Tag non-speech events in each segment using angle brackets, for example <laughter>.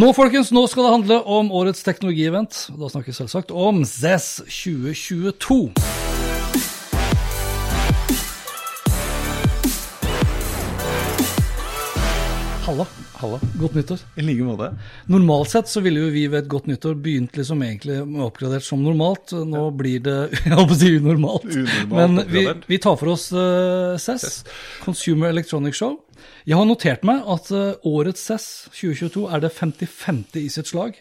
Nå, folkens, nå skal det handle om årets teknologievent. Da snakker vi selvsagt om ZES 2022. Halla. Halla. Godt nyttår. I like måte. Normalt sett så ville jo vi ved et godt nyttår begynt liksom egentlig med oppgradert som normalt. Nå blir det <laughs> jeg håper å si unormalt. Unormalt Men vi, vi tar for oss uh, CES, Consumer Electronic Show. Jeg har notert meg at uh, årets CES 2022 er det 55. i sitt slag.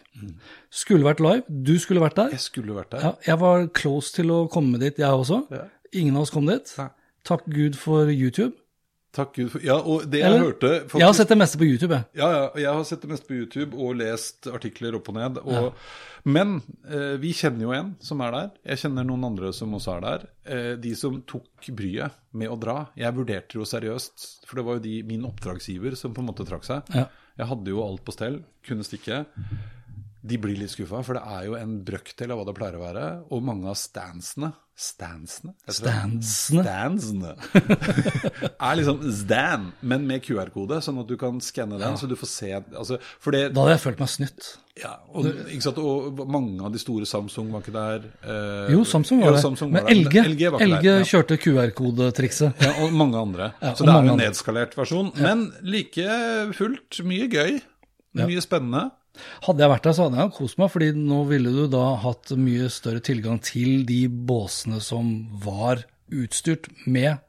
Skulle vært live. Du skulle vært der. Jeg skulle vært der. Ja, jeg var close til å komme dit, jeg også. Ja. Ingen av oss kom dit. Takk Gud for YouTube. Takk Gud for Ja, og det jeg Eller? hørte faktisk, Jeg har sett det meste på YouTube, jeg. Ja, ja, jeg har sett det meste på YouTube og lest artikler opp og ned. Og, Men eh, vi kjenner jo en som er der. Jeg kjenner noen andre som også er der. Eh, de som tok bryet med å dra. Jeg vurderte jo seriøst, for det var jo de, min oppdragsgiver som på en måte trakk seg. Ja. Jeg hadde jo alt på stell, kunne stikke. De blir litt skuffa, for det er jo en brøkdel av hva det pleier å være. Og mange av stansene Stansene? Stansene? Stansene. <laughs> er liksom Stan, men med QR-kode, sånn at du kan skanne den, så du får se altså, For det Da hadde jeg følt meg snytt. ja, og, sant, og mange av de store Samsung var ikke der. eh, Jo, Samsung var ja, det. Samsung Men var der, LG, LG var LG der. Ja. kjørte QR-kodetrikset. Ja, og mange andre. Ja, så det er jo en nedskalert versjon. Men like fullt mye gøy. Mye spennende. Hadde jeg vært der, så hadde jeg kost meg, fordi nå ville du da hatt mye større tilgang til de båsene som var utstyrt med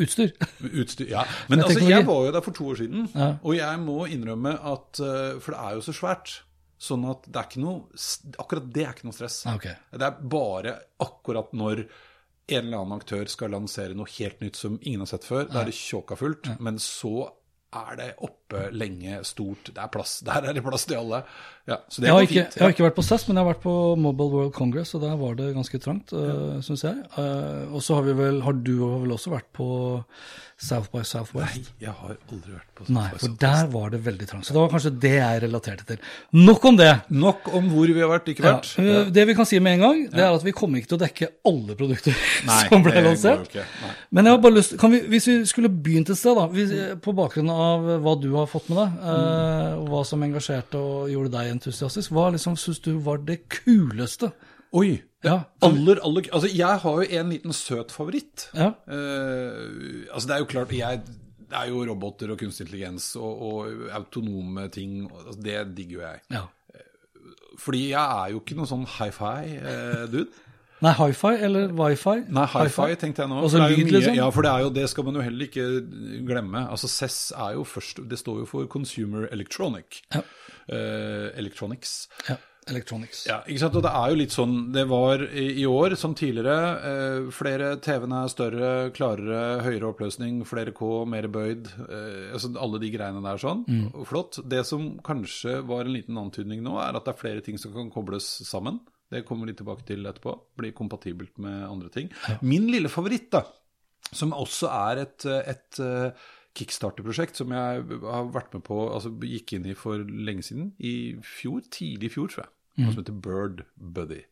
utstyr. Utstyr, ja. <laughs> Men Med altså, jeg var jo der for to år siden, Ja. og jeg må innrømme at eh, For det er jo så svært. Sånn at det er ikke noe Akkurat det er ikke noe stress. Okay. Det er bare akkurat når en eller annen aktør skal lansere noe helt nytt som ingen har sett før. Da er det tjåka fullt, men så er det oppe lenge, stort. Det er plass. <laughs> Der er det plass til alle. Ja, så det Jeg har, ikke, fint. jeg har ikke vært på SAS, men jeg har vært på Mobile World Congress, og der var det ganske trangt, uh, syns jeg. Eh, og så har vi vel, har du vel også vært på South by Southwest? Nei, jeg har aldri vært på Nei, South by for Southwest. der var det veldig trangt. Så det var kanskje det jeg relaterte til. Nok om det. Nok om hvor vi har vært, ikke vært. Ja, Det vi kan si med en gang, det er at vi kommer ikke til å dekke alle produkter <laughs> Nei, som ble lansert. Men jeg har bare lyst, kan vi, hvis vi skulle begynt et sted, da, hvis, på bakgrunn av hva du har fått med deg, eh, og hva som engasjerte og gjorde deg entusiastisk, hva liksom syns du var det kuleste? Oi! Ja, Aller, aller Altså, jeg har jo en liten søt favoritt. ja, Eh, altså, det er jo klart jeg, Det er jo roboter og kunstig intelligens og, og autonome ting. Altså, det digger jo jeg. ja. Fordi jeg er jo ikke noen sånn hi-fi-dude. Nei, hi-fi eller wifi? Nei, hi-fi tenkte jeg nå. Altså lyd, mye- liksom? Ja, for det, er jo, det skal man jo heller ikke glemme. Altså CESS er jo først Det står jo for Consumer Electronic. Ja. Uh, electronics. Ja, electronics. Ja, ikke sant? Og det er jo litt sånn Det var i, i år som tidligere. Eh, flere TV-ene er større, klarere, høyere oppløsning, flere K, mer bøyd. Eh, altså alle de greiene der sånn. Mm. Flott. Det som kanskje var en liten antydning nå, er at det er flere ting som kan kobles sammen. Det kommer vi tilbake til etterpå. Blir kompatibelt med andre ting. Min lille favoritt, da, som også er et, et eh, Kickstarter-prosjekt som jeg har vært med på, altså gikk inn i for lenge siden. I fjor, tidlig i fjor, tror jeg. mm. som heter Bird Buddy.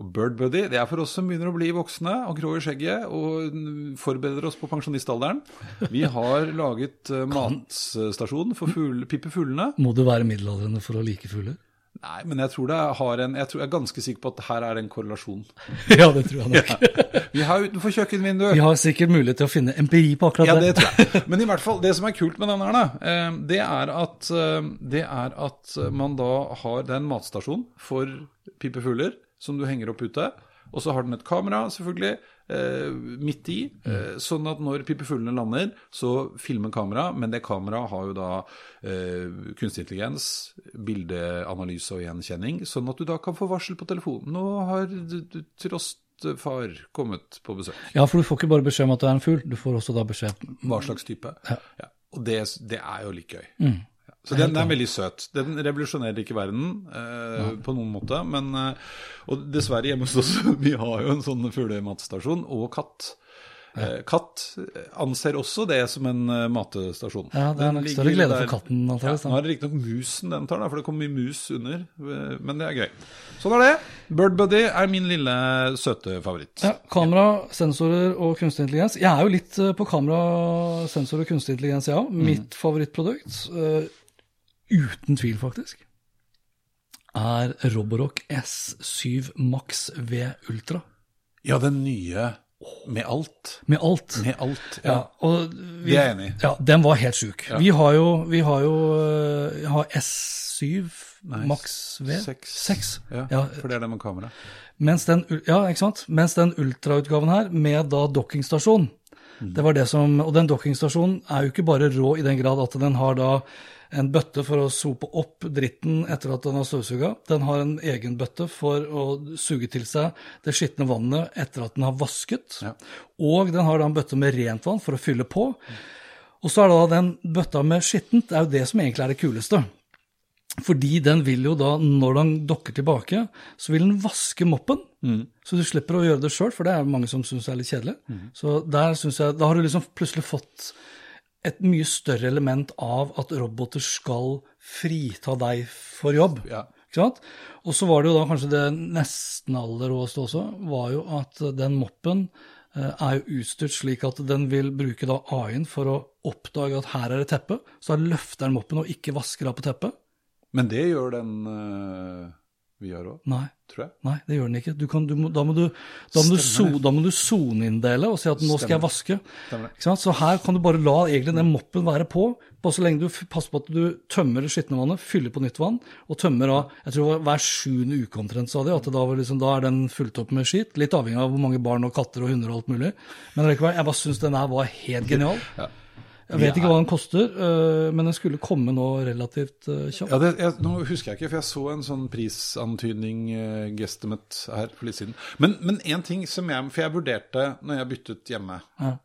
Og Bird Buddy det er for oss som begynner å bli voksne og grå i skjegget og forbereder oss på pensjonistalderen. Vi har laget eh, matstasjon for fugle, Pippi Fuglene. Må du være middelaldrende for å like fugler? Nei, men jeg tror det har en Jeg, tror, jeg er ganske sikker på at her er det en korrelasjon. <laughs> ja, det tror jeg nok. Vi har utenfor kjøkkenvinduet Vi har sikkert mulighet til å finne empiri på akkurat Ja, det. det tror jeg. Men i hvert fall, det som er kult med den her, eh, det er at, eh, det er at man da har Det er en matstasjon for pipefugler som du henger opp ute. og så har den et kamera, selvfølgelig, midt i. Eh, sånn at når pippefuglene lander, så filmer kamera, men det kameraet har jo da eh, kunstig intelligens, bildeanalyse og gjenkjenning, sånn at du da kan få varsel på telefonen. Nå har du- du- trostfar kommet på besøk. Ja, for du får ikke bare beskjed om at det er en fugl, du får også da beskjed Hva slags type. Ja. Og det, det er jo litt gøy. Mm. Ja. Så den, den er veldig søt. Den revolusjonerer ikke verden eh, på noen måte. Men, eh, og dessverre hjemme hos oss, <laughs> vi har jo en sånn fuglematstasjon og katt. Eh, katt anser også det som en eh, matestasjon. Ja, det er nok større glede der- for katten, Ja, nå er det riktignok musen den tar, da, for det kommer mye mus under. Men det er gøy. Sånn er det. Bird Buddy er min lille søte favoritt. Ja, kamera, sensorer og kunstig intelligens. Jeg er jo litt på kamera, sensor og kunstig intelligens, jeg òg. Mitt favorittprodukt, eh, uten tvil faktisk, er Roborock S7 Max V Ultra. Ja, den nye med alt. Med alt. Med alt, Ja, ja. vi, Det er jeg enig i. Ja, den var helt sjuk. Vi har jo, vi har jo eh, har S7 Nei, Max V. seks. Seks. Ja, Ja, for det er det med kamera. Mens den, ja, ikke sant? Mens den ultrautgaven her, med da dokkingstasjon, det var det som, og den dokkingstasjonen er jo ikke bare rå i den grad at den har da en bøtte for å sope opp dritten etter at den har støvsuga. Den har en egen bøtte for å suge til seg det skitne vannet etter at den har vasket. Ja. Og den har da en bøtte med rent vann for å fylle på. Og så er det da den bøtta med skittent, det er jo det som egentlig er det kuleste. Fordi den vil jo da, når den dokker tilbake, så vil den vaske moppen. Så du slipper å gjøre det sjøl, for det er mange som syns er litt kjedelig. Så der synes jeg, da har du liksom plutselig fått et mye større element av at roboter skal frita deg for jobb. Ja. Ikke sant? Og så var det jo da kanskje det nesten aller råeste også, var jo at den moppen eh, er jo utstyrt slik at den vil bruke da AI-en for å oppdage at her er det teppe. Så da løfter den moppen og ikke vasker av på teppet. Men det gjør den uh, vi har òg, tror jeg. Nei, det gjør den ikke. Du kan, du da må du, da må du, so, da må du soneinndele og si at nå skal jeg vaske. Så her kan du bare la egentlig den moppen være på, bare så lenge du passer på at du tømmer det skitne vannet, fyller på nytt vann, og tømmer av jeg tror hver sjuende uke omtrent, sa de, at da, var liksom, da er den fullt opp med skit. Litt avhengig av hvor mange barn og katter og hunder og alt mulig. Men jeg bare syns den her var helt genial. Ja. Jeg vet ikke hva den koster, øh, men den skulle komme nå relativt øh, kjapt. Ja, det, jeg, nå husker jeg ikke, for jeg så en sånn prisantydning, uh, gestimet her på litt siden. Men, men en ting som jeg For jeg vurderte når jeg byttet hjemme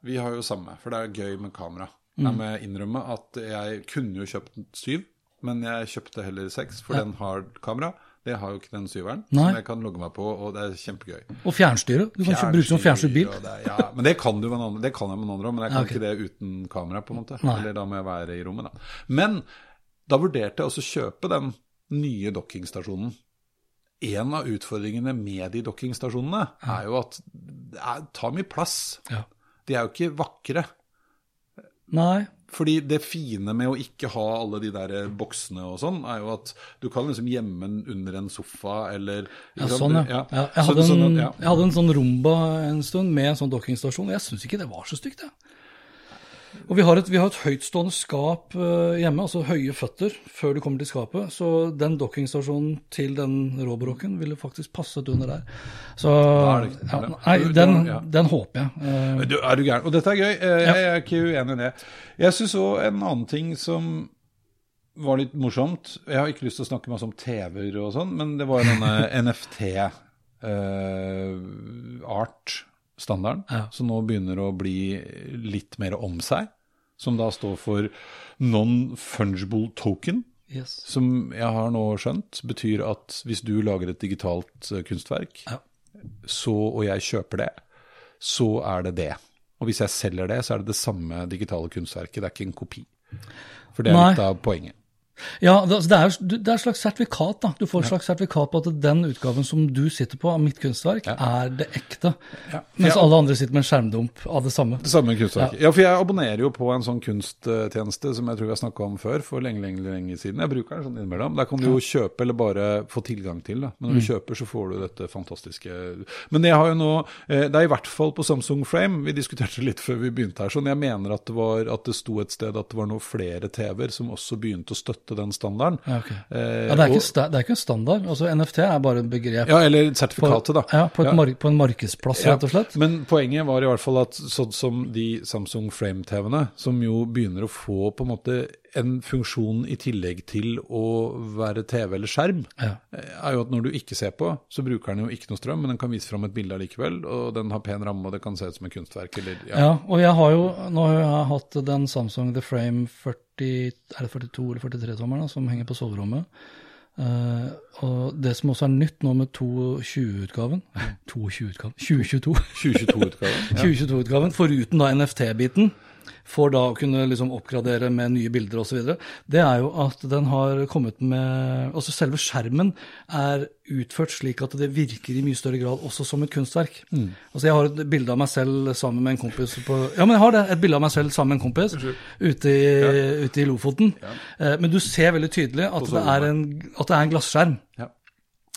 Vi har jo samme, for det er gøy med kamera. Mm. Jeg må innrømme at jeg kunne jo kjøpt syv, men jeg kjøpte heller seks, for den har kamera. Det har jo ikke den syveren, Nei. som jeg kan logge meg på, og det er kjempegøy. Og fjernstyre. Du kan ikke bruke som fjernstyrt bil. det Ja, men det kan du med en det kan jeg med noen andre òg, men jeg kan Ja, ok. ikke det uten kamera, på en måte. Nei. Eller da må jeg være i rommet, da. Men da vurderte jeg også å kjøpe den nye dokkingstasjonen. En av utfordringene med de dokkingstasjonene er jo at det tar mye plass. Ja. De er jo ikke vakre. Nei. Fordi det fine med å ikke ha alle de der boksene og sånn, er jo at du kan liksom gjemme den under en sofa eller Ja, sånn, ja. ja. Jeg, hadde en, jeg hadde en sånn Rumba en stund med en sånn dokkingstasjon. Jeg syns ikke det var så stygt, jeg. Og vi har et, vi har et høytstående skap eh, hjemme, altså høye føtter, før du kommer til skapet. Så den dokkingstasjonen til den råbrokken ville faktisk passet under der. Så det ja. Nei, den, den håper jeg. Eh, Du, er du gæren? Og dette er gøy. Eh, Jeg er ikke uenig i det. Jeg syns òg en annen ting som var litt morsomt Jeg har ikke lyst til å snakke masse om TV-er og sånn, men det var denne <laughs> NFT-art-standarden, Ja. som nå begynner å bli litt mer om seg. Som da står for non-fungible token. yes. Som jeg har nå skjønt betyr at hvis du lager et digitalt eh, kunstverk, Ja. så, og jeg kjøper det, så er det det. Og hvis jeg selger det, så er det det samme digitale kunstverket, det er ikke en kopi. For det er Nei. litt av poenget. Ja, det, altså, det, er, det er et slags sertifikat. da. Du får et slags sertifikat på at den utgaven som du sitter på av mitt kunstverk, er det ekte. Ja. Mens Ja. alle andre sitter med en skjermdump av det samme. Det samme kunstverket. Ja. for jeg abonnerer jo på en sånn kunsttjeneste som jeg tror vi har snakka om før, for lenge, lenge, lenge siden. Jeg bruker den sånn innimellom. Der kan du jo kjøpe eller bare få tilgang til. Da. Men når du kjøper, så får du dette fantastiske Men jeg har jo nå eh, Det er i hvert fall på Samsung Frame, vi diskuterte litt før vi begynte her, sånn jeg mener at det var at det sto et sted at det var nå flere TV-er som også begynte å støtte støtte den standarden. Ja, ok. Eh, Ja, det, er ikke, det er ikke en standard. altså NFT er bare et begrep ja, eller sertifikatet, da. ja, på, et Ja. På en markedsplass, rett og slett. Men poenget var i hvert fall at sånn som de Samsung Frame-TV-ene, som jo begynner å få på en måte en funksjon i tillegg til å være TV eller skjerm, Ja. er jo at når du ikke ser på, så bruker den jo ikke noe strøm, men den kan vise fram et bilde allikevel, og den har pen ramme, og det kan se ut som et kunstverk, eller ja. Ja, og jeg har jo, nå har jeg hatt den Samsung The Frame 40, er det 42 eller 43-tommeren som henger på soverommet. Uh, og det som også er nytt nå med 22-utgaven 22-utgaven 2022 2022-utgaven. Ja. 2022-utgaven, foruten da NFT-biten, for da å kunne liksom oppgradere med nye bilder osv., det er jo at den har kommet med Altså selve skjermen er utført slik at det virker i mye større grad også som et kunstverk. Altså jeg har et bilde av meg selv sammen med en kompis på Ja, men jeg har det! Et bilde av meg selv sammen med en kompis ute i, ute i Lofoten. Ja. Men du ser veldig tydelig at det er en, at det er en glasskjerm. Ja.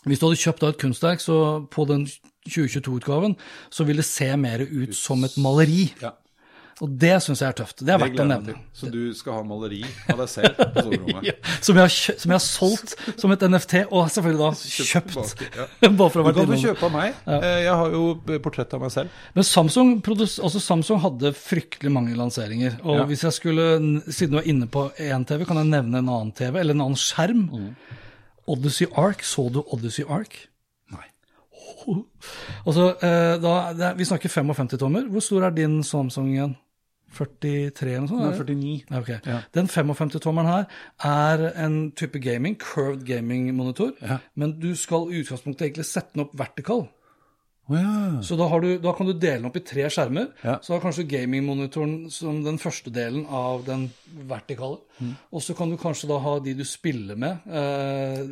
Hvis du hadde kjøpt da et kunstverk, så på den 2022-utgaven, så vil det se mer ut som et maleri. Ja. Og det syns jeg er tøft. Det er verdt å nevne. Så du skal ha maleri av deg selv på soverommet? <laughs> Ja, som, jeg har, som jeg har solgt som et NFT, og selvfølgelig da kjøpt. tilbake, ja. <laughs> Bare for å Du ha vært kan jo kjøpe av meg. Eh, Jeg har jo portrett av meg selv. Men Samsung, altså Samsung hadde fryktelig mange lanseringer. Og Ja. hvis jeg skulle, siden du er inne på én TV, kan jeg nevne en annen TV, eller en annen skjerm. Mm. Odyssey Ark. Så du Odyssey Ark? <laughs> Altså, eh, da, det vi snakker 55 tommer. Hvor stor er din Samsung igjen? 43 eller noe sånt? Nei, er er det? 49. Ja, ok. Ja. Den 55-tommeren her er en type gaming, curved gaming-monitor, Ja. men du skal i utgangspunktet egentlig sette den opp vertikal. Oh, ja. Så da, har du, da kan du dele den opp i tre skjermer. Så har kanskje gaming-monitoren som den første delen av den vertikale. Mm. Og så kan du kanskje da ha de du spiller med. Uh,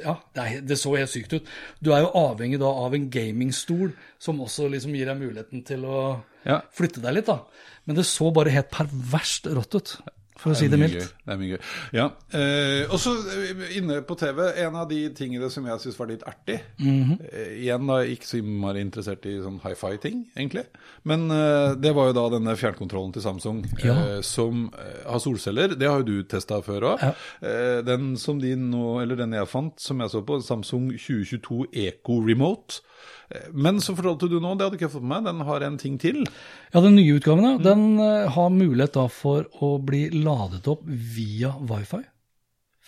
ja, det, er, det så helt sykt ut. Du er jo avhengig da av en gamingstol som også liksom gir deg muligheten til å Ja. flytte deg litt, da. Men det så bare helt perverst rått ut, for å si det mildt. Det er mye gøy. Ja. Eh, og så eh, inne på TV, en av de tingene som jeg syns var litt artig Mhm. eh, Igjen da, ikke så innmari interessert i sånn hi-fi-ting, egentlig. Men eh, det var jo da denne fjernkontrollen til Samsung Ja. eh, som eh, har solceller. Det har jo du testa før òg. Ja. Eh, den som de nå, eller den jeg fant, som jeg så på, Samsung 2022 Eco Remote. Men så fortalte du nå, det hadde ikke jeg fått med meg, den har en ting til. Ja, den nye utgaven ja, den har mulighet da for å bli ladet opp via wifi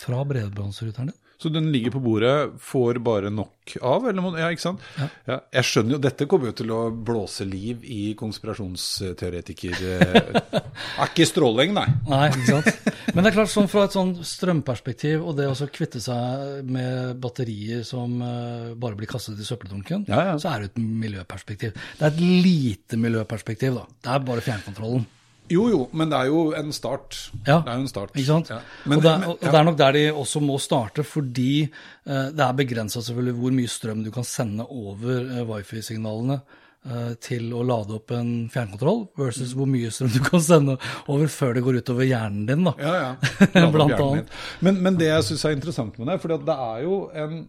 fra bredbåndsruteren din. Så den ligger på bordet, får bare nok av? Eller, må- ja, ikke sant? Ja. jeg skjønner jo, dette kommer jo til å blåse liv i konspirasjonsteoretiker... eh, <laughs> er ikke stråling, nei. Nei, ikke sant. Men det er klart, sånn fra et sånn strømperspektiv, og det å kvitte seg med batterier som eh, bare blir kastet i søppeldunken, Ja, ja. så er det et miljøperspektiv. Det er et lite miljøperspektiv, da. Det er bare fjernkontrollen. Jo, jo, men det er jo en start. Ja, Det er jo en start. Ikke sant? Ja. Men, og, det og det er nok der de også må starte, fordi uh, det er begrensa selvfølgelig hvor mye strøm du kan sende over uh, wifi-signalene eh, til å lade opp en fjernkontroll, versus hvor mye strøm du kan sende over før det går utover hjernen din. da. Ja, ja. <laughs> Blant annet. Men, men det jeg syns er interessant med det, for det er jo en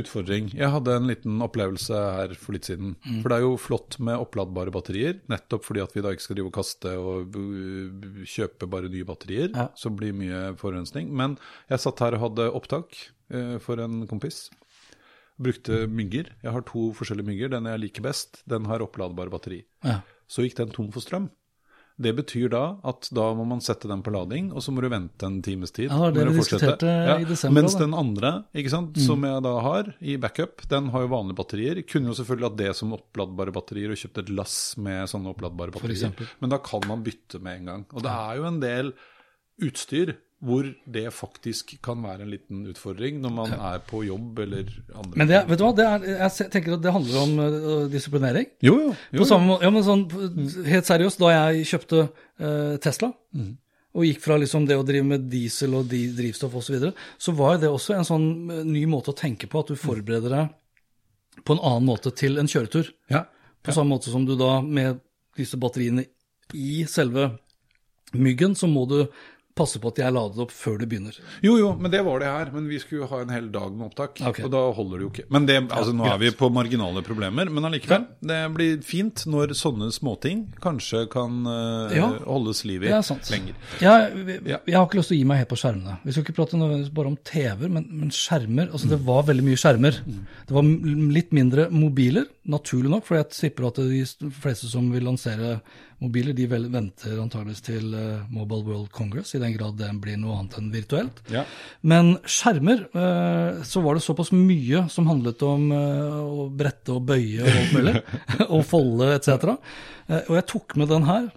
utfordring. Jeg hadde en liten opplevelse her for litt siden. Mm. For det er jo flott med oppladbare batterier, nettopp fordi at vi da ikke skal drive og kaste og kjøpe bare nye batterier, Ja. så blir mye forurensning. Men jeg satt her og hadde opptak eh, for en kompis. Brukte mygger. Jeg har to forskjellige mygger. Den jeg liker best, den har oppladbare batteri. Ja. Så gikk den tom for strøm. Det betyr da at da må man sette den på lading, og så må du vente en times tid. Ja, det vi diskuterte ja, i desember Mens den andre, ikke sant, som jeg da har i backup, den har jo vanlige batterier. Kunne jo selvfølgelig hatt det som oppladbare batterier og kjøpt et lass med sånne oppladbare batterier. Men da kan man bytte med en gang. Og det er jo en del utstyr hvor det faktisk kan være en liten utfordring når man er på jobb eller andre Men det, vet du hva, det er, jeg tenker at det handler om uh, disiplinering. Jo, jo. jo, På samme måte, ja, men sånn, Helt seriøst, da jeg kjøpte uh, Tesla, og gikk fra liksom det å drive med diesel og di drivstoff osv., så, videre, så var det også en sånn eh, ny måte å tenke på, at du forbereder deg på en annen måte til en kjøretur. Ja. På samme måte som du da med disse batteriene i selve myggen, så må du passe på at jeg lader opp før du begynner. Jo, jo, men det var det her. Men vi skulle jo ha en hel dag med opptak, Okay. og da holder det jo ikke. Men det, altså, nå er vi på marginale problemer, men allikevel. Det blir fint når sånne småting kanskje kan uh, Ja, holdes liv i er lenger. Jeg, jeg, Ja. jeg har ikke lyst til å gi meg helt på skjermene. Vi skal ikke prate bare om TV-er, men, men skjermer. altså Det var veldig mye skjermer. Det var litt mindre mobiler, naturlig nok, for jeg tipper at de fleste som vil lansere mobiler, de venter antageligvis til eh, Mobile World Congress, i den grad den blir noe annet enn virtuelt. Ja. Men skjermer, eh, så var det såpass mye som handlet om eh, å brette og bøye og alt mulig, <laughs> og folde etc. Og jeg tok med den her,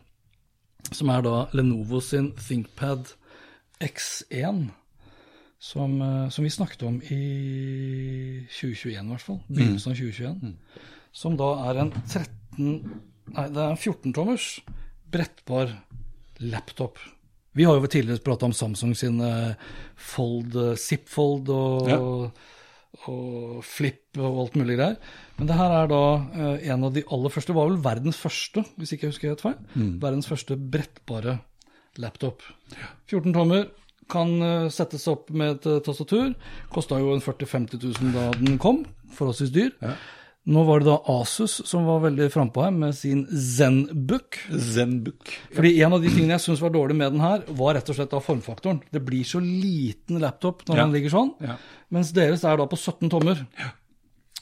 som er da Lenovo sin ThinkPad X1, som, som vi snakket om i 2021 i hvert fall, begynnelsen av 2021, som da er en 13, nei det er en 14-tommers brettbar laptop. Vi har jo tidligere pratet om Samsung sin eh, Fold, eh, Zipfold og, Ja. og Flip og alt mulig greier. Men det her er da eh, en av de aller første, var vel verdens første, hvis ikke jeg husker helt feil, verdens første brettbare laptop. 14 tommer, kan settes opp med et tastatur. Kosta jo en 40 000-50 000 da den kom, forholdsvis dyr. Nå var det da Asus som var veldig frampå her med sin Zenbook. Zenbook. Fordi en av de tingene jeg syns var dårlig med den her, var rett og slett da formfaktoren. Det blir så liten laptop når Ja. den ligger sånn, Ja. mens deres er da på 17 tommer.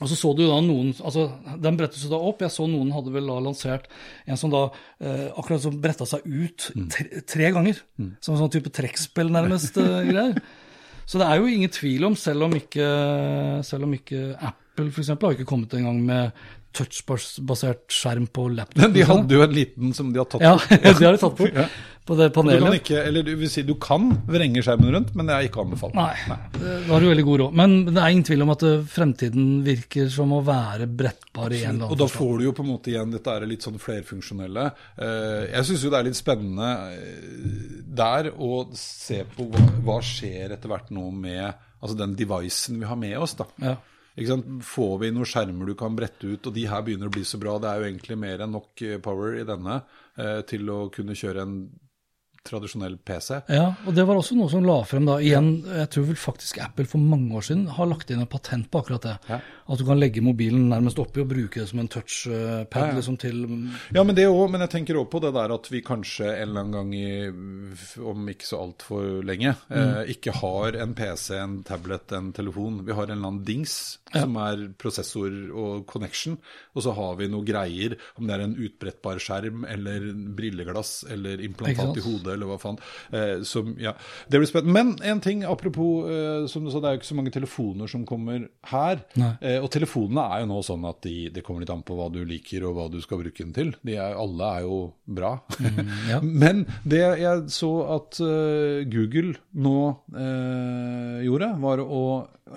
Og så så du da noen altså Den brettes jo da opp. Jeg så noen hadde vel da lansert en som da eh, akkurat som bretta seg ut tre, tre ganger. Som en sånn type trekkspill, nærmest, eh, greier. <laughs> Så det er jo ingen tvil om, selv om ikke, selv om ikke Apple f.eks. har ikke kommet engang med touchbasert skjerm på laptop. Men <laughs> de hadde jo en liten som de har tatt Ja, bort. har <laughs> de tatt bort <laughs> Ja. på det Du kan ikke, eller du si du kan vrenge skjermen rundt, men det er ikke anbefalt. Nei, da har du veldig god råd. Men det er ingen tvil om at eh, fremtiden virker som å være brettbar i en eller annen Og da får du jo på en måte igjen dette er litt sånn flerfunksjonelle. Eh, Jeg syns jo det er litt spennende eh, der å se på hva, hva skjer etter hvert nå med altså den devicen vi har med oss. da. Ja. Får vi noen skjermer du kan brette ut, og de her begynner å bli så bra. Det er jo egentlig mer enn nok eh, power i denne eh, til å kunne kjøre en tradisjonell PC. Ja, og det var også noe som la frem da, igjen, jeg tror vel faktisk Apple for mange år siden har lagt inn en patent på akkurat det. Ja. At du kan legge mobilen nærmest oppi og bruke det som en touchpad Ja, ja. liksom til Ja, men det òg. Men jeg tenker òg på det der at vi kanskje en eller annen gang i, om ikke så altfor lenge, eh, ikke har en PC, en tablet, en telefon. Vi har en eller annen dings som er prosessor og connection, og så har vi noe greier, om det er en utbrettbar skjerm eller brilleglass eller implantat i hodet eller hva faen. Eh, som, ja, det blir spennende. Men en ting apropos, eh, som du sa, det er jo ikke så mange telefoner som kommer her. Nei. Eh, og telefonene er jo nå sånn at de, det kommer litt an på hva du liker og hva du skal bruke den til. De er, alle er jo bra. ja. <laughs> Men det jeg så at Google nå eh, gjorde, var å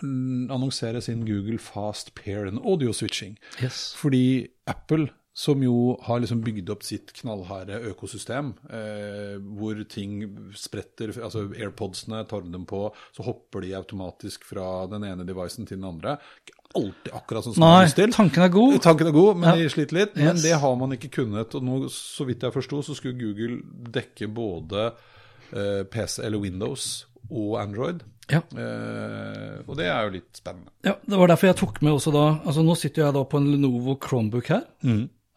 mm, annonsere sin Google Fast Pair and Audio Switching. Yes. Fordi Apple, som jo har liksom bygd opp sitt knallharde økosystem, eh, hvor ting spretter Altså AirPodsene tar dem på, så hopper de automatisk fra den ene devicen til den andre. Ikke alltid akkurat sånn som man har Nei, lyst til. tanken er god. Tanken er god, men Ja. de sliter litt. Men Yes. det har man ikke kunnet. Og nå, så vidt jeg forsto, så skulle Google dekke både eh, PC eller Windows og Android. Ja. Eh, og det er jo litt spennende. ja, det var derfor jeg tok med også da altså Nå sitter jeg da på en Lenovo Chromebook her.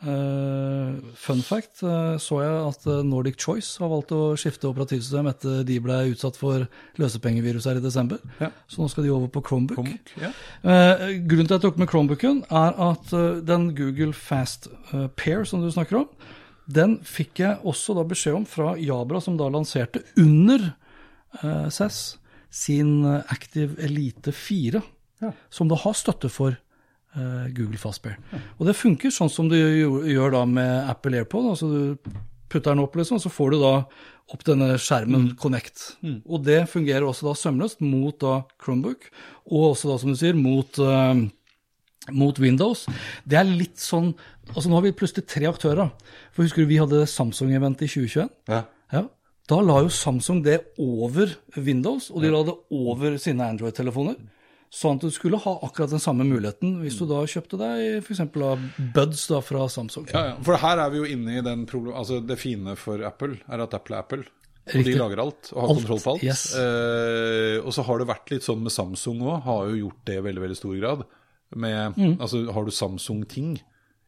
Eh, fun fact, uh, så jeg at eh, Nordic Choice har valgt å skifte operativsystem etter de ble utsatt for løsepengevirus her i desember. Ja. Så nå skal de over på Chromebook. Chromebook, ja. uh, grunnen til at jeg tok med Chromebooken, er at den Google Fast Pair som du snakker om, den fikk jeg også da beskjed om fra Jabra, som da lanserte under SES CES sin Active Elite 4, Ja. som da har støtte for eh, Google Fastbear. Og det funker sånn som du gjør, da med Apple AirPod. altså Du putter den opp, liksom, så får du da opp denne skjermen Connect. Og det fungerer også da sømløst mot da Chromebook, og også da, som du sier, mot eh, mot Windows. Det er litt sånn altså Nå har vi plutselig tre aktører. For Husker du vi hadde Samsung-event i 2021? Ja. Ja. Da la jo Samsung det over Windows, og de la det over sine Android-telefoner. Sånn at du skulle ha akkurat den samme muligheten hvis du da kjøpte deg f.eks. Buds da fra Samsung. Ja, ja. For her er vi jo inne i den problem... Altså det fine for Apple er at Apple er Apple. Og de lager alt og har Alt, kontroll på alt. yes. Eh, og så har det vært litt sånn med Samsung òg, har jo gjort det i veldig veldig stor grad. Med, Mm. Altså, har du Samsung-ting?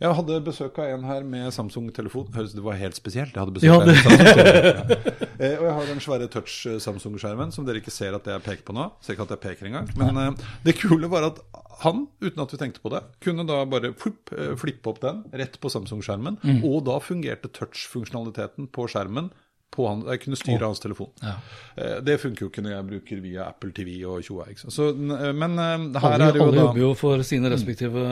Jeg hadde besøk av en her med Samsung-telefon. Høres Det var helt spesielt. Jeg hadde besøk Ja, det. med. Ja. Eh, og jeg har den svære touch-Samsung-skjermen som dere ikke ser at jeg peker på nå. Ser ikke at jeg peker engang. Men eh, det kule var at han, uten at vi tenkte på det, kunne da bare flipp, eh, flippe opp den rett på Samsung-skjermen. Mm. Og da fungerte touch-funksjonaliteten på skjermen han, jeg kunne styre hans telefon. Ja. Eh, Det funker jo ikke når jeg bruker via Apple TV og tjoa. n- Men eh, her Alle, er det jo alle da jobber jo for sine respektive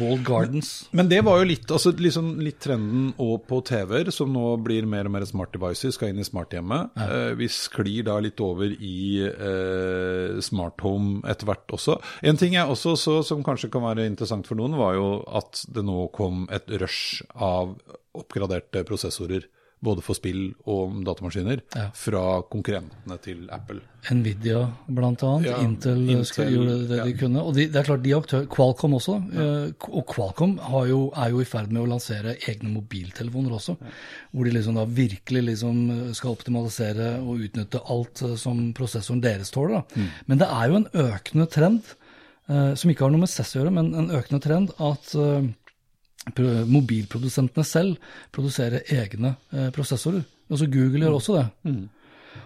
Walled Gardens. men det var jo litt, altså liksom litt trenden og på TV-er, som nå blir mer og mer smart devices, skal inn i smarthjemmet. Eh, vi sklir da litt over i eh, smart home etter hvert også. En ting jeg også så som kanskje kan være interessant for noen, var jo at det nå kom et rush av oppgraderte prosessorer. Både for spill og datamaskiner Ja. fra konkurrentene til Apple. Nvidia annet. Ja, Intel, Intel, skulle, gjorde det de kunne. Og de, det er klart, de aktører, Qualcomm også. eh, Og Qualcomm har jo, er jo i ferd med å lansere egne mobiltelefoner også. Hvor de liksom da virkelig liksom eh, skal optimalisere og utnytte alt eh, som prosessoren deres tåler. Da. Mm. Men det er jo en økende trend, eh, som ikke har noe med CES å gjøre, men en økende trend at eh, mobilprodusentene selv produserer egne eh, prosessorer. Altså Google gjør også det.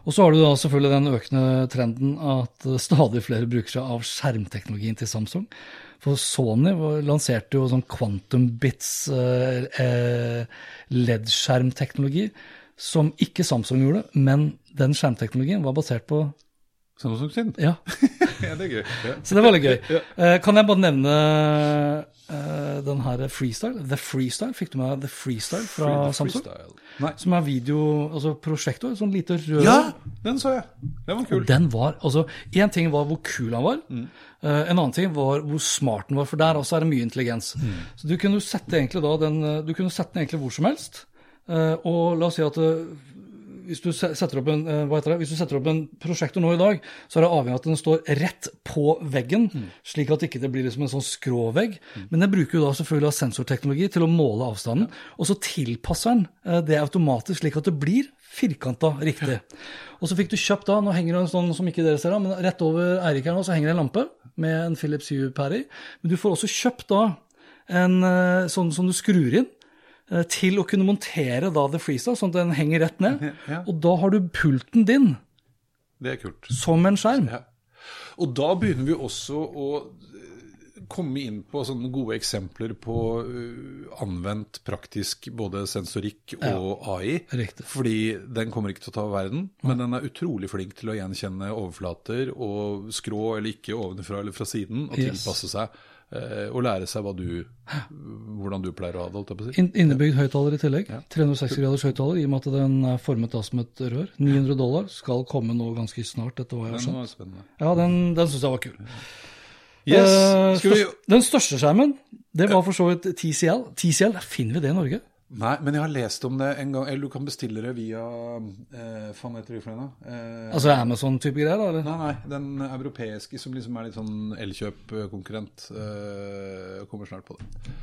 Og så har du da selvfølgelig den økende trenden at eh, stadig flere bruker seg av skjermteknologien til Samsung. For Sony lanserte jo sånn quantum bits eh, LED-skjermteknologi, som ikke Samsung gjorde, men den skjermteknologien var basert på Samsung sin. Ja, <laughs> Ja, det er gøy. Ja. så det var litt gøy. Kan jeg bare nevne eh, den her Freestyle? The Freestyle, fikk du med The Freestyle fra Free- Samsung? freestyle. Som er video, altså prosjektor, sånn lite rød Ja, den så jeg. Den var kul. Og den var, altså, Én ting var hvor kul han var, eh, en annen ting var hvor smart den var. For der også er det mye intelligens. Så du kunne sette egentlig da den, eh, du kunne sette den egentlig hvor som helst. Uh, og la oss si at hvis du setter opp en, eh, hva heter det? Hvis du setter opp en prosjektor nå i dag, så er det avhengig av at den står rett på veggen, slik at ikke det blir liksom en sånn skrå vegg. Men den bruker jo da selvfølgelig sensorteknologi til å måle avstanden, og så tilpasser den eh, det automatisk slik at det blir firkanta riktig. Og så fikk du kjøpt da, nå henger det en sånn som ikke dere ser da, men rett over Eirik her nå så henger det en lampe med en Philips Hue-pære i. Men du får også kjøpt da en eh, sånn som du skrur inn til å kunne montere da The Freeza, sånn at den henger rett ned. <laughs> Ja. Og da har du pulten din som en skjerm. Ja. Og da begynner vi også å eh, komme inn på sånne gode eksempler på eh, anvendt praktisk både sensorikk og AI. Riktig. Fordi den kommer ikke til å ta verden, men den er utrolig flink til å gjenkjenne overflater og skrå eller ikke ovenfra eller fra siden, og tilpasse seg. Eh, Og lære seg du, hvordan du pleier å ha det. si. Innebygd høyttaler i tillegg. 360 graders høyttaler, i og med at den er formet da som et rør. 900 dollar skal komme nå ganske snart, etter hva jeg har Den skjønt. var. Ja, den, den syns jeg var kul. Yes, Uh, vi... Den største skjermen, det var for så vidt TCL. TCL, finner vi det i Norge? Nei, men jeg har lest om det en gang. Eller du kan bestille det via eh, Faen heter det for noe? Eh, Altså Amazon-type greier, da? eller? Nei, nei, den europeiske som liksom er litt sånn Elkjøp-konkurrent, eh, kommer snart på det.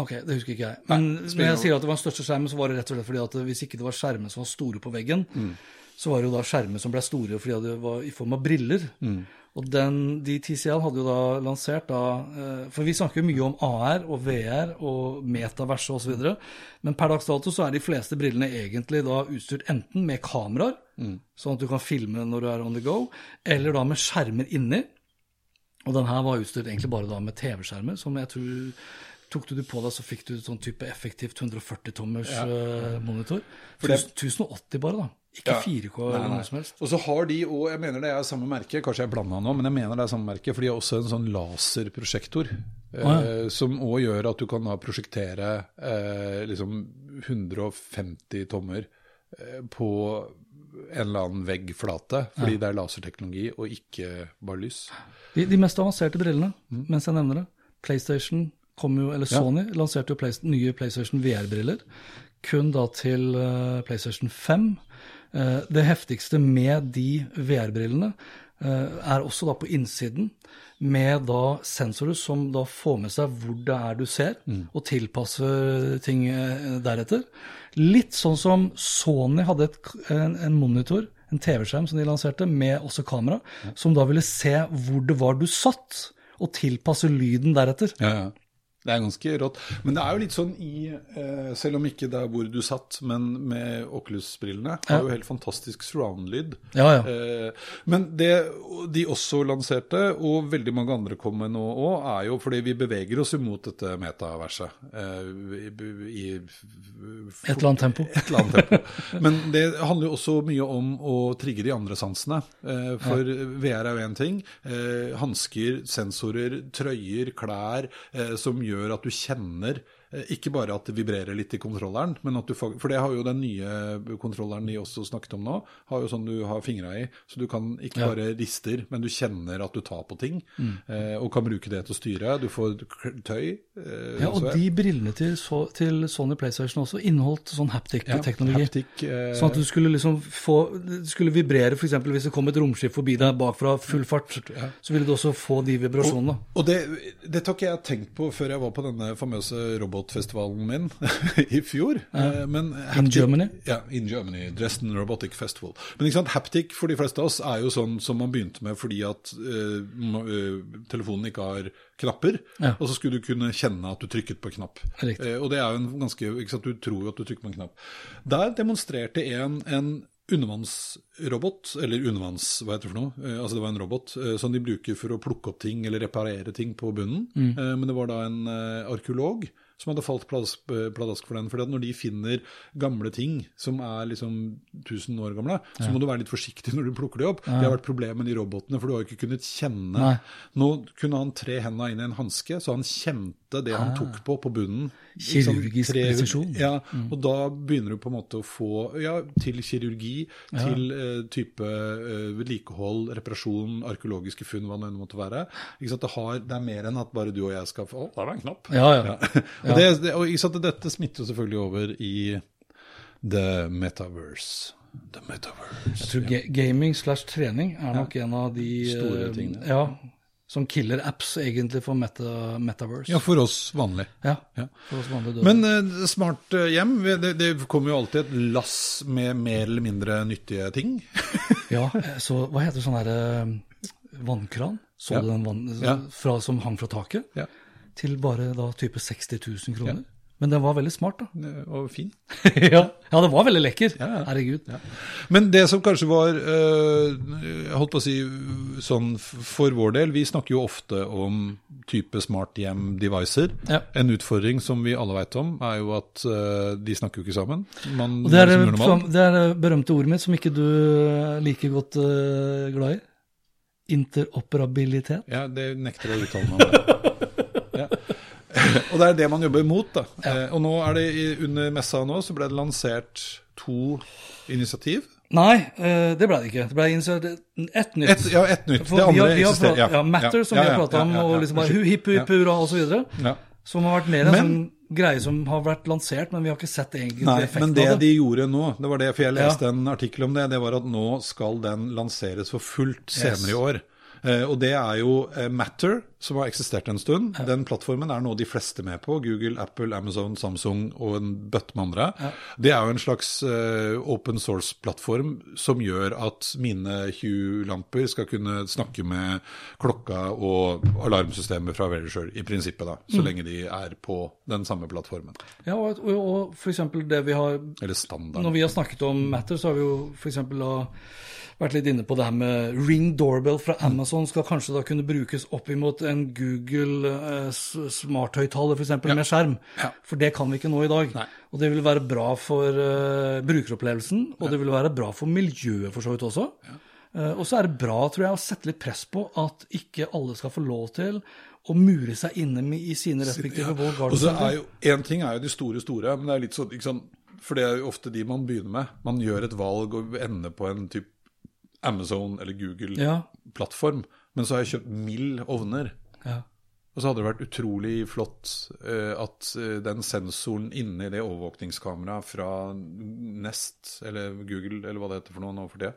Ok, det husker ikke jeg. Men nei, når jeg sier at det var den største skjermen, så var det rett og slett fordi at hvis ikke det var skjermer som var store på veggen, Mm. Så var det jo da skjermer som ble store fordi det var i form av briller. Mm. Og den, de TCL hadde jo da lansert da eh, For vi snakker jo mye om AR og VR og metaverse osv. Men per dags dato så er de fleste brillene egentlig da utstyrt enten med kameraer, Mm. sånn at du kan filme når du er on the go, eller da med skjermer inni. Og den her var utstyrt egentlig bare da med TV-skjermer, som jeg tror Tok du det på deg, så fikk du sånn type effektivt 140-tommers ja. monitor. For det- 1080 bare, da. Ikke Ja. 4K Nei, eller noe som helst. Og så har de, òg, jeg mener det er samme merke, kanskje jeg blanda nå, men jeg mener det er samme merke, for de har også en sånn laserprosjektor. ja. Eh, som òg gjør at du kan da prosjektere eh, liksom 150 tommer eh, på en eller annen veggflate, fordi det er laserteknologi og ikke bare lys. De, de mest avanserte brillene, Mm. mens jeg nevner det. PlayStation kom jo, eller Sony lanserte jo Play, nye PlayStation VR-briller. Kun da til eh, PlayStation 5. Eh, det heftigste med de VR-brillene eh, er også da på innsiden, med da sensorer som da får med seg hvor det er du ser, og tilpasser ting eh, deretter. Litt sånn som Sony hadde et, en, en monitor, en TV-skjerm som de lanserte, med også kamera, som da ville se hvor det var du satt, og tilpasse lyden deretter. Ja, ja. Det er ganske rått. Men det er jo litt sånn i eh, Selv om ikke det er hvor du satt, men med Oculus-brillene, har jo helt fantastisk surround-lyd. Ja, ja. Eh, men det de også lanserte, og veldig mange andre kom med nå òg, er jo fordi vi beveger oss imot dette metaverset. Eh, i, i, Et eller annet tempo. et eller annet tempo. Men det handler jo også mye om å trigge de andre sansene. Eh, For VR er jo én ting. Eh, Hansker, sensorer, trøyer, klær eh, som gjør at du kjenner ikke bare at det vibrerer litt i kontrolleren, men at du får, For det har jo den nye kontrolleren de også snakket om nå, har jo sånn du har fingra i. Så du kan ikke Ja. bare rister, men du kjenner at du tar på ting. Mm. Eh, og kan bruke det til å styre. Du får tøy. Eh, Ja, og så- de brillene til, så, til Sony PlayStation også inneholdt sånn ja, haptic-teknologi. haptic, eh, Sånn at du skulle liksom få det skulle vibrere, f.eks. hvis det kom et romskip forbi deg bakfra full fart, så ville du også få de vibrasjonene. Og det, dette har ikke jeg tenkt på før jeg var på denne famøse robotfestivalen min <laughs> i fjor. Eh, Men haptic- Germany? Ja, in Germany. Dresden Robotic Festival. Men ikke sant, haptic for de fleste av oss er jo sånn som man begynte med fordi at uh, telefonen ikke har knapper, Ja. og så skulle du kunne kjenne at du trykket på knapp. Eh, og det er jo en ganske, ikke sant, Du tror jo at du trykker på en knapp. Der demonstrerte en, en undervannsrobot, eller undervanns, hva heter det for noe? Altså det var en robot som de bruker for å plukke opp ting eller reparere ting på bunnen. Eh, men det var da en arkeolog som hadde falt pladask, eh, pladask for den. For når de finner gamle ting som er liksom 1000 år gamle, så må du være litt forsiktig når du plukker de opp. Det har vært problemet med de robotene, for du har ikke kunnet kjenne. Nei. Nå kunne han tre hendene inn i en hanske, så han kjente det han tok på på bunnen. Kirurgisk sånn, presisjon. Ja, og da begynner du på en måte å få ja, til kirurgi, til eh, type eh, vedlikehold, reparasjon, arkeologiske funn, hva det måtte være. Det, har, det er mer enn at bare du og jeg skal få Å, der var en knapp. Ja, ja. <laughs> og det, det, og dette smitter jo selvfølgelig over i the metaverse. The metaverse. Jeg tror ga gaming slash trening er nok en av de Store eh, tingene. Ja, som killer apps egentlig for meta, metaverse. Ja, for oss vanlig. Ja, Ja. for oss vanlige døde. Men eh, smart eh, hjem, det, det kommer jo alltid et lass med mer eller mindre nyttige ting. <laughs> Ja, så hva heter sånn herre vannkran? Så Ja. du den vann, fra, som hang fra taket? Ja. Til bare da type 60 000 kroner. Men den var veldig smart, da. Eh, Og fin. <laughs> ja. ja, det var veldig lekker. Ja, ja. Herregud. Men det som kanskje var eh, Jeg holdt på å si sånn for vår del, vi snakker jo ofte om type smart hjem-devicer. Ja. En utfordring som vi alle vet om, er jo at eh, de snakker jo ikke sammen. Man det er, det, er det berømte ordet mitt som ikke du er like godt eh, glad i. Interoperabilitet. Ja, det nekter jeg å uttale meg om. <laughs> Ja. <laughs> Og det er det man jobber mot. da. Eh, og nå er det under messa nå så ble det lansert to initiativ. Nei, eh, det ble det ikke. Det ble ett nytt. Et, ja, ett nytt. For Det andre eksisterer. Ja. ja, Matter, som vi har prata om, og liksom bare hipp hipp hurra osv. Som har vært mer en Men- sånn greie som har vært lansert, men vi har ikke sett egentlig Nei, effekten men det av det. de gjorde nå, det var det, for jeg Ja. en artikkel om det, det var at nå skal den lanseres for fullt senere i år. Eh, og det er jo eh, Matter, som har eksistert en stund. Den plattformen er nå de fleste med på. Google, Apple, Amazon, Samsung og en bøtte med andre. Det er jo en slags eh, open source-plattform som gjør at mine Hue-lamper skal kunne snakke med klokka og alarmsystemet fra Verisure, i prinsippet, da. Så lenge de er på den samme plattformen. Ja, og, og, og for eksempel det vi har Eller standard. Når vi har snakket om Matter, så har vi jo for eksempel da vært litt inne på det her med Ring Doorbell fra Amazon skal kanskje da kunne brukes opp imot en Google eh, smarthøyttaler f.eks. eksempel med skjerm. Ja. For det kan vi ikke nå i dag. Nei. Og det vil være bra for eh, brukeropplevelsen, og det vil være bra for miljøet for så vidt også. Eh, og så er det bra, tror jeg, å sette litt press på at ikke alle skal få lov til å mure seg inne i sine respektive Ja. Og så er jo, En ting er jo de store, store, men det er litt sånn For det er jo ofte de man begynner med. Man gjør et valg og ender på en type Amazon eller Google-plattform. Men så har jeg kjøpt mild ovner. Ja. Og så hadde det vært utrolig flott uh, at eh, den sensoren inni det overvåkningskameraet fra Nest, eller Google, eller hva det heter for noe nå for det,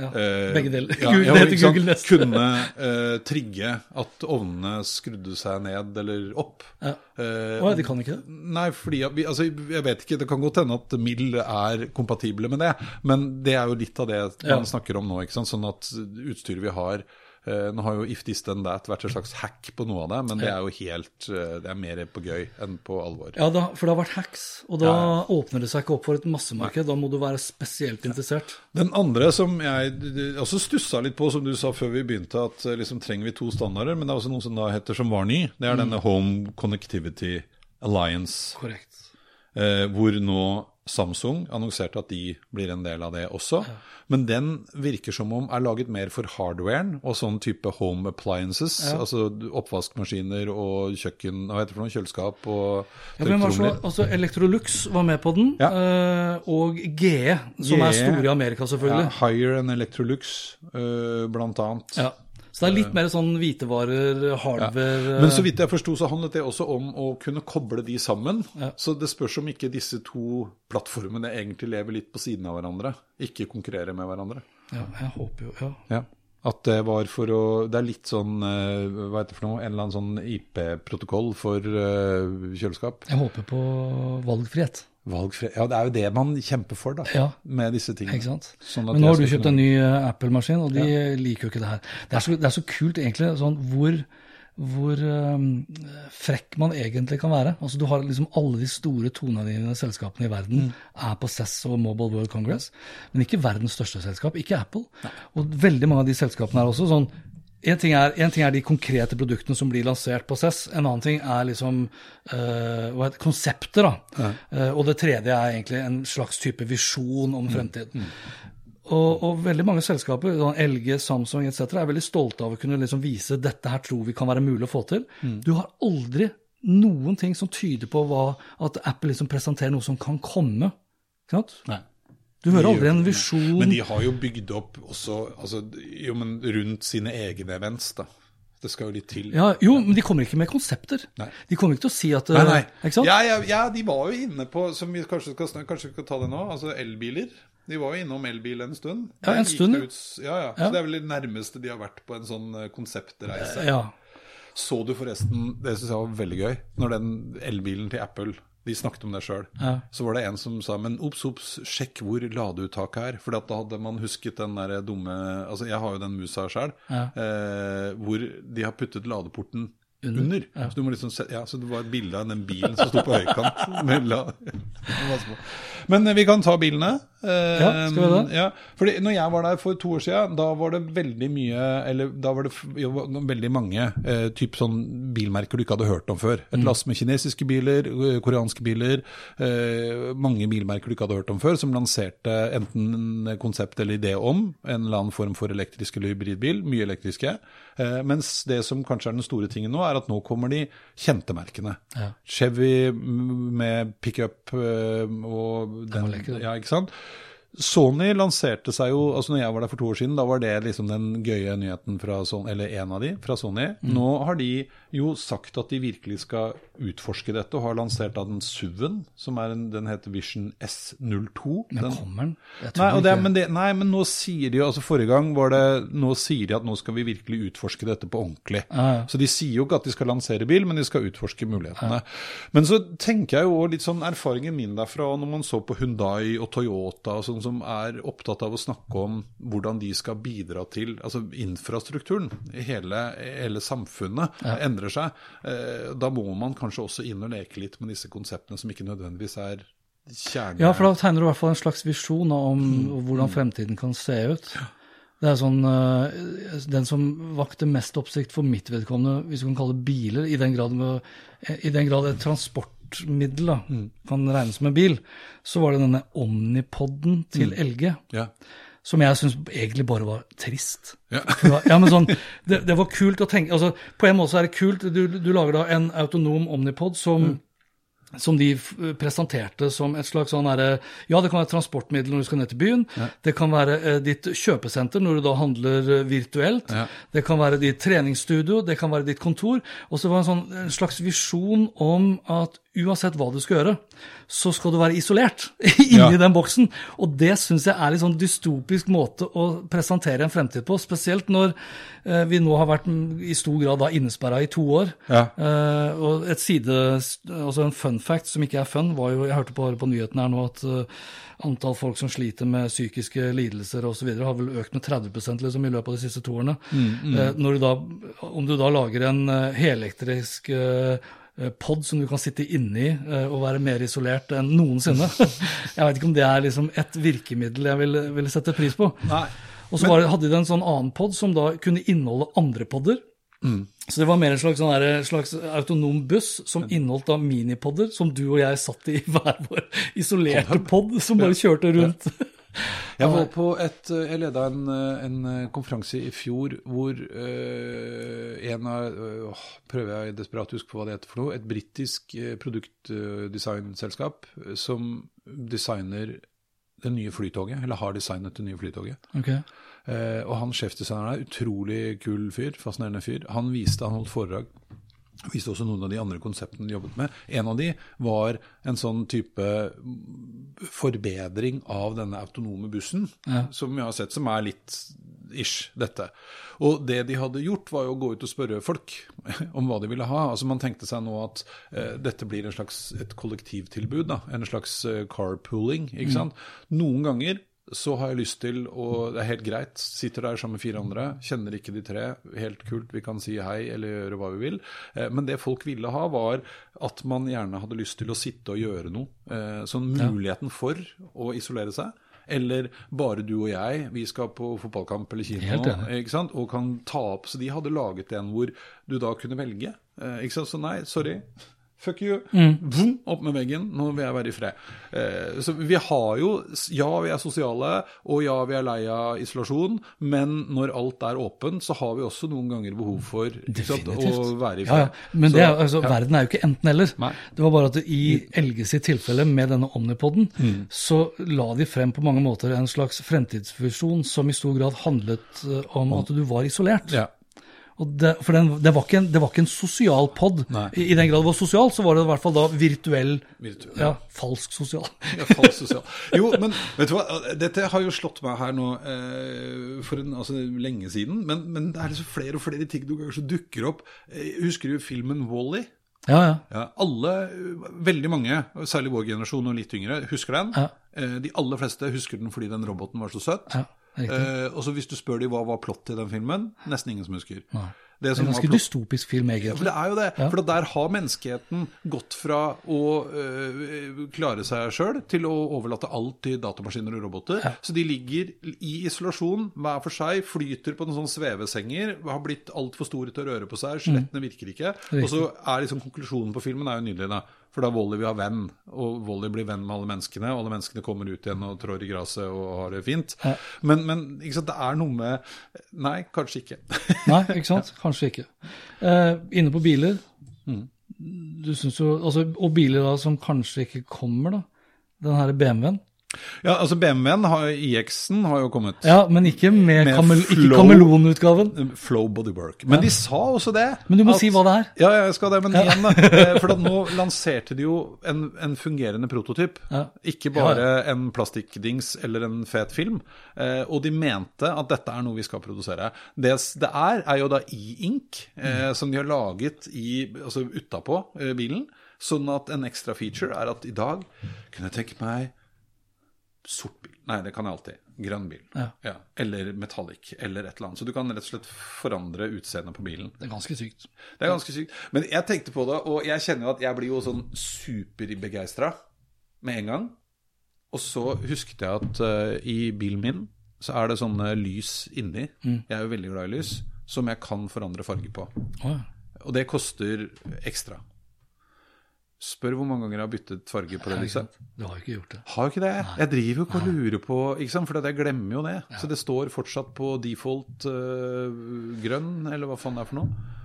Ja, eh, begge deler. Ja, <laughs> Google- ja, det heter? Google Nest. Kunne uh, trigge at ovnene skrudde seg ned eller opp. Ja. Uh, Å de kan ikke det? Nei, fordi vi, altså, jeg vet ikke, det kan godt hende at Mill er kompatible med det, men det er jo litt av det man snakker om nå. ikke sant? Sånn at utstyret vi har Nå har jo If This Then That vært et slags hack på noe av det, men det er jo helt eh, Det er mer på gøy enn på alvor. Ja, da, for det har vært hacks, og da Ja, åpner det seg ikke opp for et massemarked. Da må du være spesielt interessert. Den andre som jeg også stussa litt på, som du sa før vi begynte, at eh, liksom trenger vi to standarder, men det er også noe som da heter som var ny. Det er denne Home Connectivity Alliance. Korrekt. Eh, hvor nå Samsung annonserte at de blir en del av det også. Men den virker som om er laget mer for hardwaren og sånn type home appliances. Altså oppvaskmaskiner og kjøkken, hva heter det for noe, kjøleskap og Ja, tørketromler. altså Electrolux var med på den, Ja. eh, og GE, som er GE. store i Amerika, Ja, selvfølgelig. Higher enn Electrolux, eh, blant annet. Ja. Så det er litt mer sånn hvitevarer, hardware Men så vidt jeg forsto, så handlet det også om å kunne koble de sammen. Ja. Så det spørs om ikke disse to plattformene egentlig lever litt på siden av hverandre. Ikke konkurrerer med hverandre. Ja, jeg håper jo ja. Ja. At det var for å Det er litt sånn eh, Hva heter det for noe? En eller annen sånn IP-protokoll for eh, kjøleskap. Jeg håper på valgfrihet. Valgfri Ja, det er jo det man kjemper for, da. Ja. Med disse tingene. Ikke sant? Sånn Men nå har du kjøpt en ny eh, Apple-maskin, og de liker jo ikke det her. Det er så, det er så kult, egentlig, sånn hvor, hvor um, frekk man egentlig kan være. Altså, du har liksom alle de store toneangivende selskapene i verden Mm. er på CES og Mobile World Congress, men ikke verdens største selskap, ikke Apple. Og veldig mange av de selskapene er også sånn en ting, er, en ting er de konkrete produktene som blir lansert på CES, en annen ting er liksom eh, konseptet. konsepter. Eh, og det tredje er egentlig en slags type visjon om fremtiden. Og, og veldig mange selskaper, sånn LG, Samsung etc., er veldig stolte av å kunne liksom vise dette her tror vi kan være mulig å få til. Du har aldri noen ting som tyder på hva, at Apple liksom presenterer noe som kan komme. Ikke sant? Nei. Du hører aldri en visjon. Men de har jo bygd opp også altså, jo, men rundt sine egne events, da. Det skal jo litt til. Ja, jo, men de kommer ikke med konsepter. Nei. De kommer ikke til å si at Nei, nei. Ikke sant? Ja, ja, ja, de var jo inne på som vi kanskje skal, snak- kanskje vi skal ta det nå, altså elbiler. De var jo innom elbil en stund. Ja, en stund, Ut, ja, ja. Ja. Så det er vel det nærmeste de har vært på en sånn eh, konseptreise. Ja. Så du forresten, det syns jeg var veldig gøy, når den elbilen til Apple de snakket om det sjøl. Ja. Så var det en som sa men obs, obs, sjekk hvor ladeuttaket er. For da hadde man husket den der dumme Altså, jeg har jo den musa sjøl, Ja. eh, hvor de har puttet ladeporten Under, under. Så du må liksom ja, så det var et bilde av den bilen som sto på høykant. <laughs> Men eh, vi kan ta bilene. Eh, Ja, skal vi det? Ja, fordi når jeg var der for to år siden, da var det veldig mye Eller da var det jo, veldig mange eh, typ sånn bilmerker du ikke hadde hørt om før. Mm. Et lass med kinesiske biler, koreanske biler, eh, mange bilmerker du ikke hadde hørt om før, som lanserte enten konsept eller idé om en eller annen form for elektrisk eller hybridbil, mye elektriske. Eh, mens det som kanskje er den store tingen nå, er at nå kommer de kjente merkene. Ja. Chevy med pickup eh, og den, ja, ikke sant? Sony lanserte seg jo altså når jeg var der for to år siden, da var det liksom den gøye nyheten fra Sony, eller en av de fra Sony. Mm. Nå har de jo sagt at de virkelig skal utforske dette, og har lansert da den SUV-en, som er en, den heter Vision S02. Men Den- kommer den? Nei, det, men det, nei, men nå sier de jo, altså forrige gang var det, nå sier de at nå skal vi virkelig utforske dette på ordentlig. Ja, ja. Så de sier jo ikke at de skal lansere bil, men de skal utforske mulighetene. Men så tenker jeg jo litt sånn erfaringen min derfra, når man så på Hyundai og Toyota, og sånn som er opptatt av å snakke om hvordan de skal bidra til, altså infrastrukturen, i hele, hele samfunnet endrer seg, eh, da må man kanskje også inn og leke litt med disse konseptene som ikke nødvendigvis er kjerne... Ja, for da tegner du i hvert fall en slags visjon om Mm. hvordan fremtiden kan se ut. Det er sånn, eh, Den som vakte mest oppsikt for mitt vedkommende, hvis du kan kalle det biler, i den grad, med, i den grad et transportmiddel da, Mm. kan regnes som en bil, så var det denne Omnipoden Mm. til LG. Ja. Som jeg syns egentlig bare var trist. <laughs> Ja. Ja, men sånn, det, det var kult å tenke altså, På en måte er det kult. Du, du lager da en autonom Omnipod som, som de presenterte som et slags sånn herre Ja, det kan være transportmiddel når du skal ned til byen. Det kan være eh, ditt kjøpesenter når du da handler eh, virtuelt. Ja. Det kan være ditt treningsstudio, det kan være ditt kontor. Og så var det en, sånn, en slags visjon om at uansett hva du skal gjøre, så skal du være isolert <laughs> inni Ja. den boksen. Og det syns jeg er litt sånn dystopisk måte å presentere en fremtid på. Spesielt når eh, vi nå har vært mm, i stor grad da innesperra i to år. Ja. Eh, og et side, altså en fun fact som ikke er fun, var jo Jeg hørte på, på nyhetene her nå at uh, antall folk som sliter med psykiske lidelser osv. har vel økt med 30% liksom, i løpet av de siste to årene. Eh, når du da, om du da lager en uh, helelektrisk eh, pod som du kan sitte inni eh, og være mer isolert enn noensinne. <laughs> Jeg vet ikke om det er liksom et virkemiddel jeg ville vil sette pris på. Nei. Og så hadde de en sånn annen pod som da kunne inneholde andre podder. Så det var mer en slags, sånn der, slags autonom buss som inneholdt da minipodder, som du og jeg satt i <laughs> hver vår isolerte pod, som bare kjørte rundt. Jeg var på et Jeg leda en, en konferanse i fjor hvor øh, en av øh, Prøver jeg desperat å huske på hva det heter for noe. Et britisk produktdesignselskap som designer det nye flytoget, eller har designet det nye flytoget. Okay. Eh, og han sjefdesigneren er utrolig kul fyr, fascinerende fyr. Han viste, han holdt foredrag, viste også noen av de andre konseptene de jobbet med. En av de var en sånn type mm, forbedring av denne autonome bussen, som jeg har sett som er litt ish, dette. Og det de hadde gjort, var jo å gå ut og spørre folk <laughs> om hva de ville ha. Altså Man tenkte seg nå at eh, dette blir en slags et kollektivtilbud, da. En slags eh, carpooling, ikke sant. Noen ganger så har jeg lyst til, og det er helt greit, sitter der sammen med fire andre, kjenner ikke de tre, helt kult, vi kan si hei eller gjøre hva vi vil. Eh, Men det folk ville ha, var at man gjerne hadde lyst til å sitte og gjøre noe. Eh, Sånn muligheten for å isolere seg. Eller bare du og jeg, vi skal på fotballkamp eller kino, og kan ta opp. Så de hadde laget en hvor du da kunne velge. Eh, ikke sant? Så nei, sorry. Fuck you. Vroom, opp med veggen. Nå vil jeg være i fred. Eh, så vi har jo Ja, vi er sosiale, og ja, vi er lei av isolasjon, men når alt er åpent, så har vi også noen ganger behov for sant, å være i fred. Ja, ja. Men Så- det, er- altså, verden er jo ikke enten-eller. Det var bare at i Elges tilfelle, med denne Omnipoden, Mm. så la de frem på mange måter en slags fremtidsvisjon som i stor grad handlet eh, om at du var isolert. ja. Det, for den, det, var en, det var ikke en sosial pod. I, I den grad det var sosial, så var det i hvert fall da virtuell, Virtuell, ja, falsk sosial. <laughs> Ja, falsk sosial. Jo, men vet du hva, dette har jo slått meg her nå eh, for en, altså, lenge siden, men, men det er liksom flere og flere ting noen ganger som dukker opp. Eh, Husker du filmen Wall-E? Ja, ja. Ja, alle, veldig mange, særlig vår generasjon og litt yngre, husker den. Ja. Eh, De aller fleste husker den fordi den roboten var så søt. ja. Eh, og så hvis du spør dem hva var plott i den filmen, nesten ingen som husker. Nei. Det Det som er en ganske dystopisk film, egentlig. for det er jo det. Ja. For der har menneskeheten gått fra å øh, klare seg sjøl til å overlate alt til datamaskiner og roboter. Så de ligger i isolasjon hver for seg, flyter på noen sånne svevesenger, har blitt altfor store til å røre på seg, skjelettene virker ikke. Og så er liksom konklusjonen på filmen er jo nydelig, da. For da Volley vil ha venn, og Volley blir venn med alle menneskene, og alle menneskene kommer ut igjen og trår i gresset og har det fint. Men, men ikke sant, det er noe med Nei, kanskje ikke. <laughs> Nei, ikke sant? Kanskje ikke. Eh, inne på biler Mm. du synes jo, altså, Og biler da som kanskje ikke kommer, da. Den her BMW-en. Ja, altså BMW-en, har- IX-en, har jo kommet. Ja, men ikke med, Med kamel, kameleonutgaven. Flow Bodywork. Men de sa også det. Men du må at- si hva det er. Ja, jeg skal det, men igjen. Eh, For nå lanserte de jo en, en fungerende prototyp. Ja. Ikke bare en plastikkdings eller en fet film. Eh, og de mente at dette er noe vi skal produsere. Det det er, er jo da e-ink, eh, som de har laget i, altså utapå bilen. Sånn at en ekstra feature er at i dag kunne jeg tenke meg sort bil. Nei, det kan jeg alltid. Grønn bil. Ja. Eller metallic, eller et eller annet. Så du kan rett og slett forandre utseendet på bilen. Det er ganske sykt. Det er ganske sykt. Men jeg tenkte på det, og jeg kjenner jo at jeg blir jo sånn superbegeistra med en gang. Og så husket jeg at uh, i bilen min så er det sånne lys inni. Jeg er jo veldig glad i lys. Som jeg kan forandre farge på. Oh, ja. Og det koster ekstra. Spør hvor mange ganger jeg har byttet farge på det Liksom. lyset. Du har jo ikke gjort det. Har jo ikke det. Jeg driver jo ikke og lurer på ikke sant? For jeg glemmer jo det. Så det står fortsatt på default uh, grønn, eller hva faen det er for noe.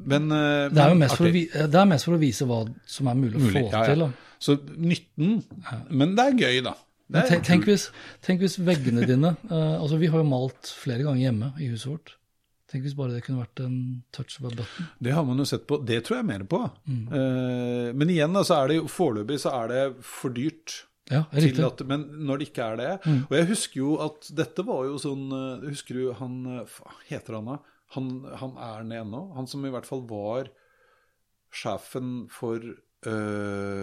Men, uh, Det er jo mest for, å, det er mest for å vise hva som er mulig å Mulig, få ja, ja. til. Da. Så nytten Men det er gøy, da. Er tenk, tenk, hvis, tenk hvis veggene dine uh, Altså, vi har jo malt flere ganger hjemme i huset vårt. Tenk hvis bare det kunne vært en touch of a button. Det har man jo sett på. Det tror jeg mer på. Eh, men igjen, da, så er det jo foreløpig så er det for dyrt. Ja, Til riktig. at, men når det ikke er det Og jeg husker jo at dette var jo sånn eh, Husker du han eh, Hva heter han da? Han, han er nede ennå. Han som i hvert fall var sjefen for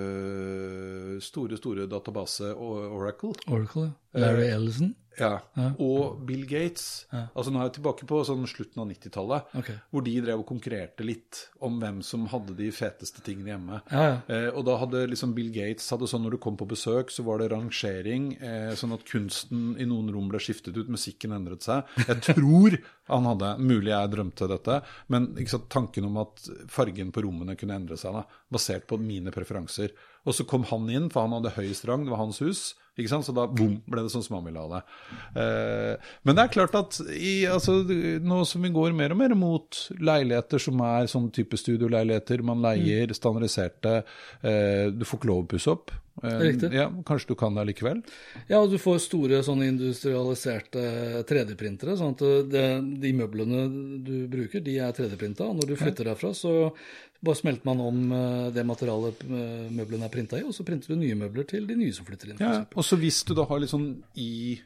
øh, store, store database Oracle. Oracle, ja. Larry Ellison. Ja. Og Bill Gates. Altså Nå er jeg tilbake på sånn slutten av 90-tallet, okay. hvor de drev og konkurrerte litt om hvem som hadde de feteste tingene hjemme. Ja, ja. Eh, og da hadde liksom Bill Gates hadde sånn når du kom på besøk, så var det rangering, eh, sånn at kunsten i noen rom ble skiftet ut, musikken endret seg. Jeg tror han hadde, mulig jeg drømte dette, men ikke sant, tanken om at fargen på rommene kunne endre seg, da, basert på mine preferanser. Og så kom han inn, for han hadde høyest rang, det var hans hus. Ikke sant? Så da boom, ble det sånn som han ville ha det. Eh, men det er klart at i, altså, nå som vi går mer og mer mot leiligheter som er sånn type studioleiligheter, man leier standardiserte, eh, du får ikke lov å pusse opp. Eh, Riktig. Ja, kanskje du kan det likevel? Ja, du får store sånne industrialiserte 3D-printere, sånn at det, de møblene du bruker, de er 3D-printa. Og når du flytter derfra, så bare smelter man om eh, det materialet eh, møblene er printa i, og så printer du nye møbler til de nye som flytter inn. Ja, og så hvis du da har litt sånn i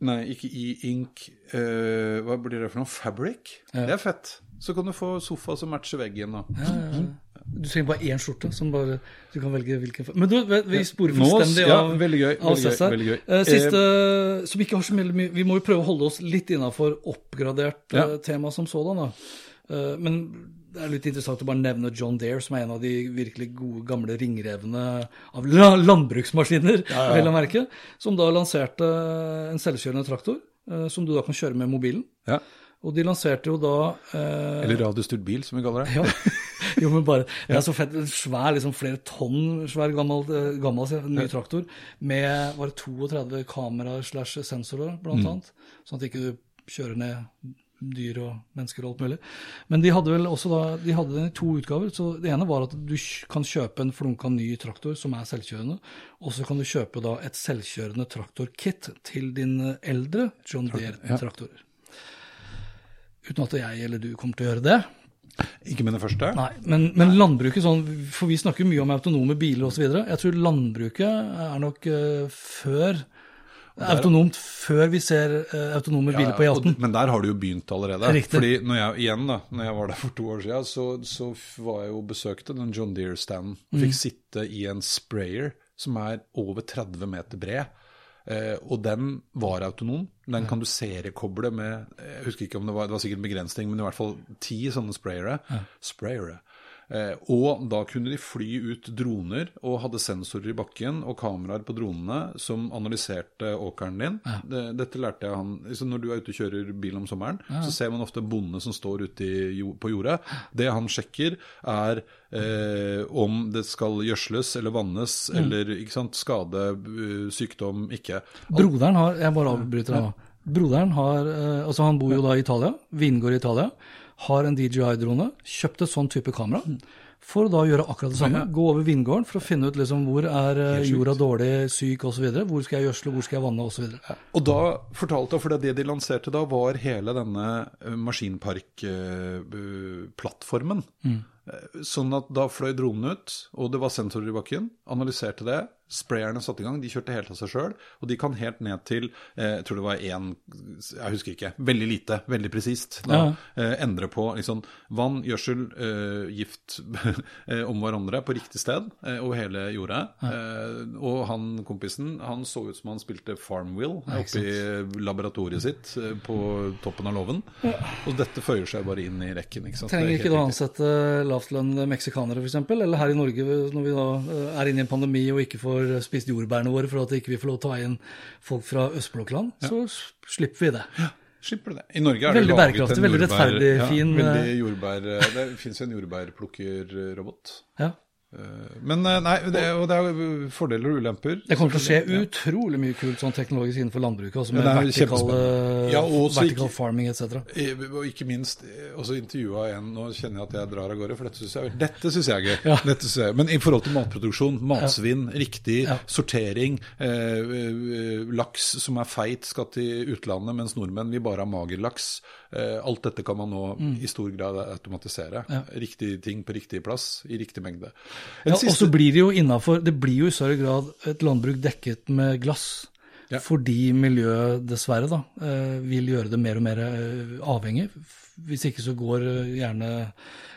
Nei, ikke i ink Uh, Hva blir det for noe? Fabric? Det er fett. Så kan du få sofa som matcher veggen. da. Ja, ja, ja. Du trenger bare én skjorte, som bare du kan velge hvilken Men du, vi- sporer fullstendig ja, av, veldig gøy, av gøy. Eh, Siste, som ikke har så mye Vi må jo prøve å holde oss litt innafor oppgradert Ja. eh, tema som sådan. da. Eh, men det er litt interessant å bare nevne John Dare, som er en av de virkelig gode, gamle ringrevene av la- landbruksmaskiner, vel å merke, som da lanserte en selvkjørende traktor, eh, som du da kan kjøre med mobilen. Ja. Og de lanserte jo da eh, Eller radiostyrt bil, som vi kaller det. ja. <laughs> <laughs> Jo, men bare, Det er så fett. En svær, liksom flere tonn svær gammel, eh, gammel ny traktor med bare 32 kameraer slash sensorer, blant annet. Sånn at ikke du kjører ned dyr og mennesker og alt mulig. Men de hadde vel også da, de hadde den i to utgaver. så Det ene var at du kan kjøpe en flunka ny traktor som er selvkjørende. Og så kan du kjøpe da et selvkjørende traktorkit til din eldre John Deere-traktorer. Uten at jeg eller du kommer til å gjøre det. Ikke med det første. Nei, men, men landbruket sånn, for vi snakker mye om autonome biler osv. Jeg tror landbruket er nok uh, før Autonomt før vi ser uh, autonome biler på Ja, E18. Men der har det jo begynt allerede. Riktig. Fordi når jeg, igjen da, når jeg var der for to år siden, så, så var jeg jo besøkte den John Deere-standen. Mm. Fikk sitte i en sprayer som er over 30 meter bred. Eh, og den var autonom. Den kan du seriekoble med Jeg husker ikke om det var, det var sikkert begrensning, men i hvert fall ti sånne sprayere. sprayere. Eh, og da kunne de fly ut droner og hadde sensorer i bakken og kameraer på dronene som analyserte åkeren din. Ja. dette lærte jeg han så Når du er ute og kjører bil om sommeren, så ser man ofte bonde som står ute i, på jordet. Det han sjekker, er eh, om det skal gjødsles eller vannes eller ikke sant, skade, eh, sykdom, ikke. Broderen har Jeg bare avbryter nå. Broderen har eh, Altså, han bor jo da i Italia, vingård i Italia. Har en DJI-drone. Kjøpt et sånn type kamera. For å da gjøre akkurat det samme. Gå over vingården for å finne ut liksom hvor er eh, jorda dårlig, syk osv. Hvor skal jeg gjødsle, hvor skal jeg vanne osv. Og da fortalte jeg, for det de lanserte da, var hele denne maskinparkplattformen. Mm. Sånn at da fløy dronen ut, og det var sensorer i bakken, analyserte det. Sprayerne satte i gang, de kjørte helt av seg sjøl. Og de kan helt ned til eh, jeg tror det var én Jeg husker ikke. Veldig lite, veldig presist. Da, eh, endre på liksom, vann, gjødsel, eh, gift <laughs> eh, om hverandre på riktig sted eh, over hele jorda. Eh, og han kompisen han så ut som han spilte Farmwill oppe i laboratoriet sitt på toppen av låven. Og dette føyer seg bare inn i rekken. Ikke sant? Trenger er ikke da ansette lavtlønnede meksikanere f.eks., eller her i Norge når vi da er inne i en pandemi og ikke får spist jordbærene våre for at ikke vi får lov til å ta inn folk fra østblokkland, så slipper vi det. Slipper det. I Norge er det Veldig laget bærekraftig, jordbær, veldig rettferdig, ja, fin, Veldig eh, jordbær, det fins en jordbærplukkerrobot. Ja. Eh, Men eh, nei, det, og det er fordeler og ulemper. Det kommer til å skje utrolig mye kult sånn teknologisk innenfor landbruket, altså med Ja, er vertikal. Ja, også vertical ikke- farming etc. Eh, Og ikke minst eh, også intervjua en Nå kjenner jeg at jeg drar av gårde, for dette syns jeg, dette synes jeg er gøy. Ja. Synes jeg, men i forhold til matproduksjon, matsvinn, riktig Ja. sortering, eh, eh, laks som er feit skal til utlandet, mens nordmenn vil bare ha mager laks. Eh, alt dette kan man nå Mm. i stor grad automatisere. Riktig ting på riktig plass, i riktig mengde. Ja, siste... og så blir det jo innenfor, det blir jo i større grad et landbruk dekket med glass. Ja. Fordi miljøet dessverre da, eh, vil gjøre det mer og mer eh, avhengig. Hvis ikke så går eh, gjerne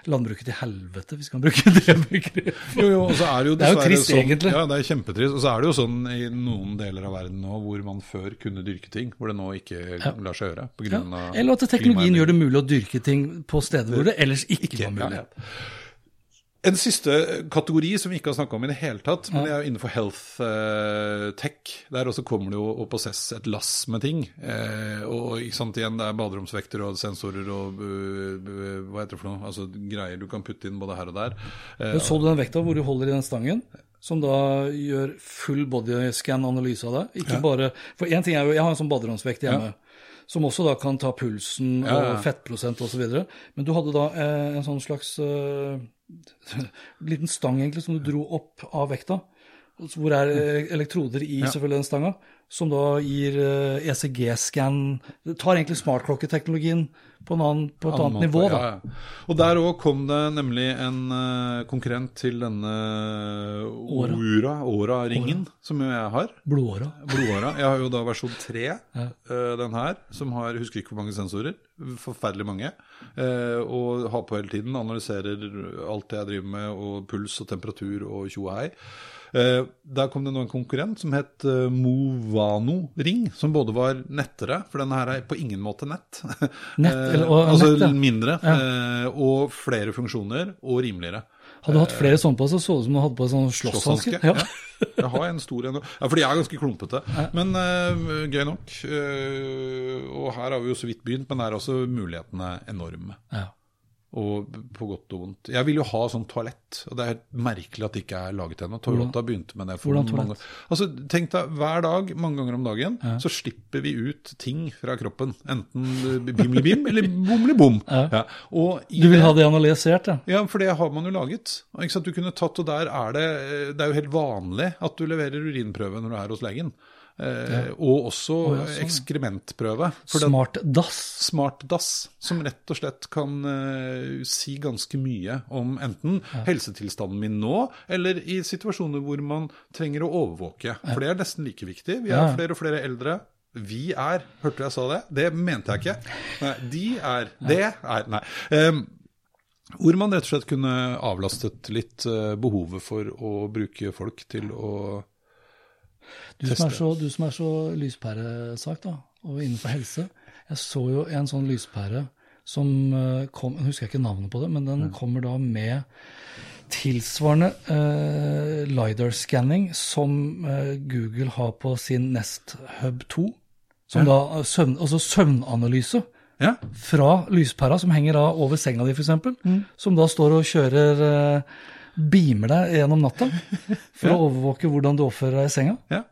landbruket til helvete, hvis vi kan bruke <laughs> det begrepet. Jo, jo, det jo Det er jo trist, sånn, egentlig. Ja, det er kjempetrist. Og så er det jo sånn i noen deler av verden nå hvor man før kunne dyrke ting, hvor det nå ikke lar seg gjøre. På grunn ja. Eller at teknologien gjør det mulig å dyrke ting på steder hvor det ellers ikke, Ikke, var mulig. ja, ja. En siste kategori som vi ikke har snakka om i det hele tatt, men det er jo innenfor health eh, tech. Der også kommer det jo å possess et lass med ting. Eh, og ikke sant igjen, det er baderomsvekter og sensorer og uh, hva heter det for noe? Altså greier du kan putte inn både her og der. Eh, Men Så du den vekta hvor du holder i den stangen, som da gjør full bodyscan-analyse av deg? Ikke bare, for en ting er jo, Jeg har en sånn baderomsvekt hjemme. Som også da kan ta pulsen Ja, ja. og fettprosent osv. Men du hadde da eh, en sånn slags eh, <laughs> liten stang egentlig som du dro opp av vekta. Altså Hvor er eh, elektroder i selvfølgelig den stanga, som da gir eh, ECG-scan tar egentlig smartklokketeknologien på, en annen, på et annet nivå. da. ja, ja. Og der òg kom det nemlig en eh, konkurrent til denne Åra. Ora, som jo jeg har. Blodåra. <laughs> Blodåra. Jeg har jo da versjon 3, eh, den her, som har husker ikke hvor mange sensorer. Forferdelig mange. og har på hele tiden. Analyserer alt det jeg driver med, og puls og temperatur og tjo og hei. Eh, der kom det nå en konkurrent som het eh, Movano Ring, som både var nettere, for denne her er på ingen måte nett. <laughs> Nett, Eh, eller- og altså nett, ja. mindre, eh, og flere funksjoner, og rimeligere. Hadde du hatt flere sånne på, så så det ut som du hadde på sånn slåsshanske. Slåsshanske. Ja. <laughs> Jeg har en stor en. Ja, fordi jeg er ganske klumpete. Men uh, gøy nok. Uh, og her har vi jo så vidt begynt, men her er også mulighetene enorme. Ja. Og på godt og vondt. Jeg vil jo ha sånn toalett, og det er merkelig at det ikke er laget ennå. Toyota begynte med det for Hvordan mange toalett? Altså, Tenk deg, hver dag, mange ganger om dagen, så slipper vi ut ting fra kroppen. Enten bimli-bim eller bomli-bom. Ja. Ja. Du vil det- ha det analysert, ja? ja, for det har man jo laget. Du kunne tatt, og der er det Det er jo helt vanlig at du leverer urinprøve når du er hos legen. Eh, Og også oh, ja, sånn, ekskrementprøve. Smart dass. smart dass, som rett og slett kan eh, si ganske mye om enten helsetilstanden min nå, eller i situasjoner hvor man trenger å overvåke. For det er nesten like viktig. Vi er Ja. flere og flere eldre. Vi er Hørte du jeg sa det? Det mente jeg ikke. Nei, de er. Det er Nei. Um, hvor man rett og slett kunne avlastet litt eh, behovet for å bruke folk til å Du som, er så, du som er så lyspæresak, da, og innenfor helse. Jeg så jo en sånn lyspære som eh, kom Jeg husker ikke navnet på det, men den kommer da med tilsvarende eh, LiDAR-skanning som eh, Google har på sin Nest Hub 2. Som da eh, søvn, altså søvnanalyse Ja. fra lyspæra som henger da over senga di, f.eks. Som da står og kjører eh, Beamer deg gjennom natta for å overvåke hvordan du oppfører deg i senga. Ja.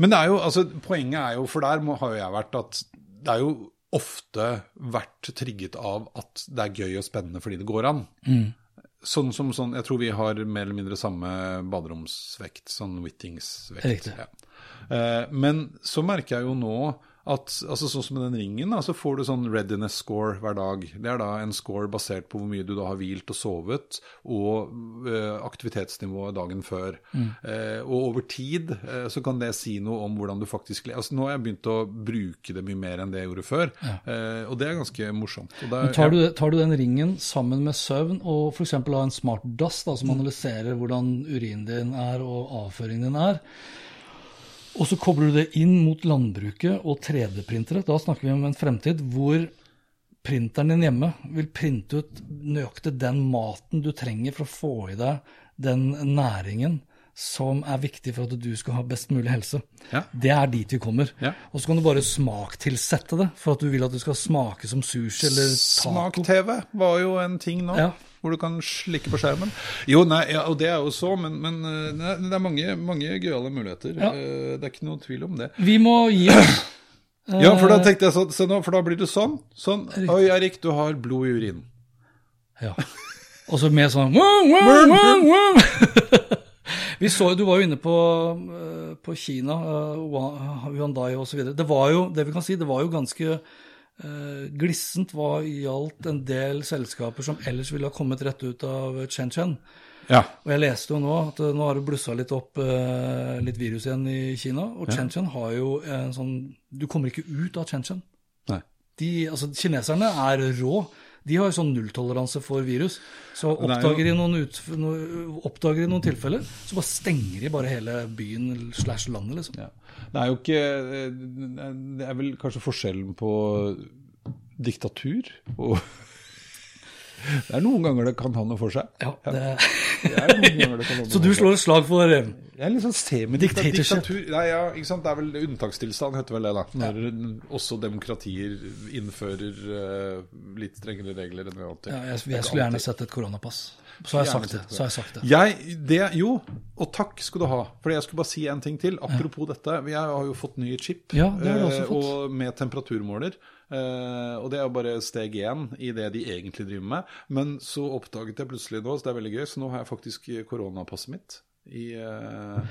Men det er jo, altså, poenget er jo, for der må, har jo jeg vært at det er jo ofte vært trigget av at det er gøy og spennende fordi det går an. Sånn som sånn, Jeg tror vi har mer eller mindre samme baderomsvekt, sånn Whittings-vekt. Ja. Eh, men så merker jeg jo nå at altså sånn som med den ringen, da, så får du sånn readiness score hver dag. Det er da en score basert på hvor mye du da har hvilt og sovet, og uh, aktivitetsnivået dagen før. Eh, og over tid uh, så kan det si noe om hvordan du faktisk altså Nå har jeg begynt å bruke det mye mer enn det jeg gjorde før, eh, og det er ganske morsomt. Men tar du, tar du den ringen sammen med søvn og f.eks. en smart dass da, som analyserer hvordan urinen din er og avføringen din er, og så kobler du det inn mot landbruket og 3D-printere, da snakker vi om en fremtid hvor printeren din hjemme vil printe ut nøyaktig den maten du trenger for å få i deg den næringen som er viktig for at du skal ha best mulig helse. Ja. Det er dit vi kommer. Ja. Og så kan du bare smaktilsette det, for at du vil at det skal smake som sushi eller taco. Smak-TV var jo en ting nå. Ja. Hvor du kan slikke på skjermen. Jo, nei, ja, og det er jo så, men, men eh, nei, det er mange, mange gøyale muligheter. Ja. Eh, Det er ikke noe tvil om det. Vi må gi oss. <clears throat> Ja, for da tenkte jeg sånn, se nå, for da blir det sånn. sånn. Oi, Erik, du har blod i urinen. Ja. Og så med sånn wow, wow, wow. <laughs> Vi så jo, Du var jo inne på, eh, på Kina, Hyundai osv. Det var jo det vi kan si, det var jo ganske glissent hva gjaldt en del selskaper som ellers ville ha kommet rett ut av Chen Ja. Og jeg leste jo nå at eh, nå har det blussa litt opp eh, litt virus igjen i Kina. Og Chen Chen har jo en sånn Du kommer ikke ut av Shenzhen. Nei. Altså, kineserne er rå. De har jo sånn nulltoleranse for virus. Så er oppdager de noen, ut, oppdager de noen tilfeller, så bare stenger de bare hele byen slash landet, liksom. Ja. Det er jo ikke eh, Det er vel kanskje forskjellen på diktatur og Det er noen ganger det kan ha noe for seg. Ja, det, Det er noen ganger det kan ha noe <laughs> så du slår et slag for det? Jeg er litt sånn semidiktatur. Nei, ja, ikke sant? Det er vel unntakstilstand, heter vel det, da. Når også demokratier innfører uh, litt strengere regler enn vi alltid. ja, jeg, jeg skulle gjerne sett et koronapass. Så har jeg sagt det. Så har jeg sagt det. Jeg, det, jo, og takk skal du ha. For jeg skulle bare si en ting til. Apropos dette. Jeg har jo fått ny chip. Ja, det har du også eh, fått. Og med temperaturmåler. Eh, og det er bare steg én i det de egentlig driver med. Men så oppdaget jeg plutselig nå, så det er veldig gøy, så nå har jeg faktisk koronapasset mitt. I, uh...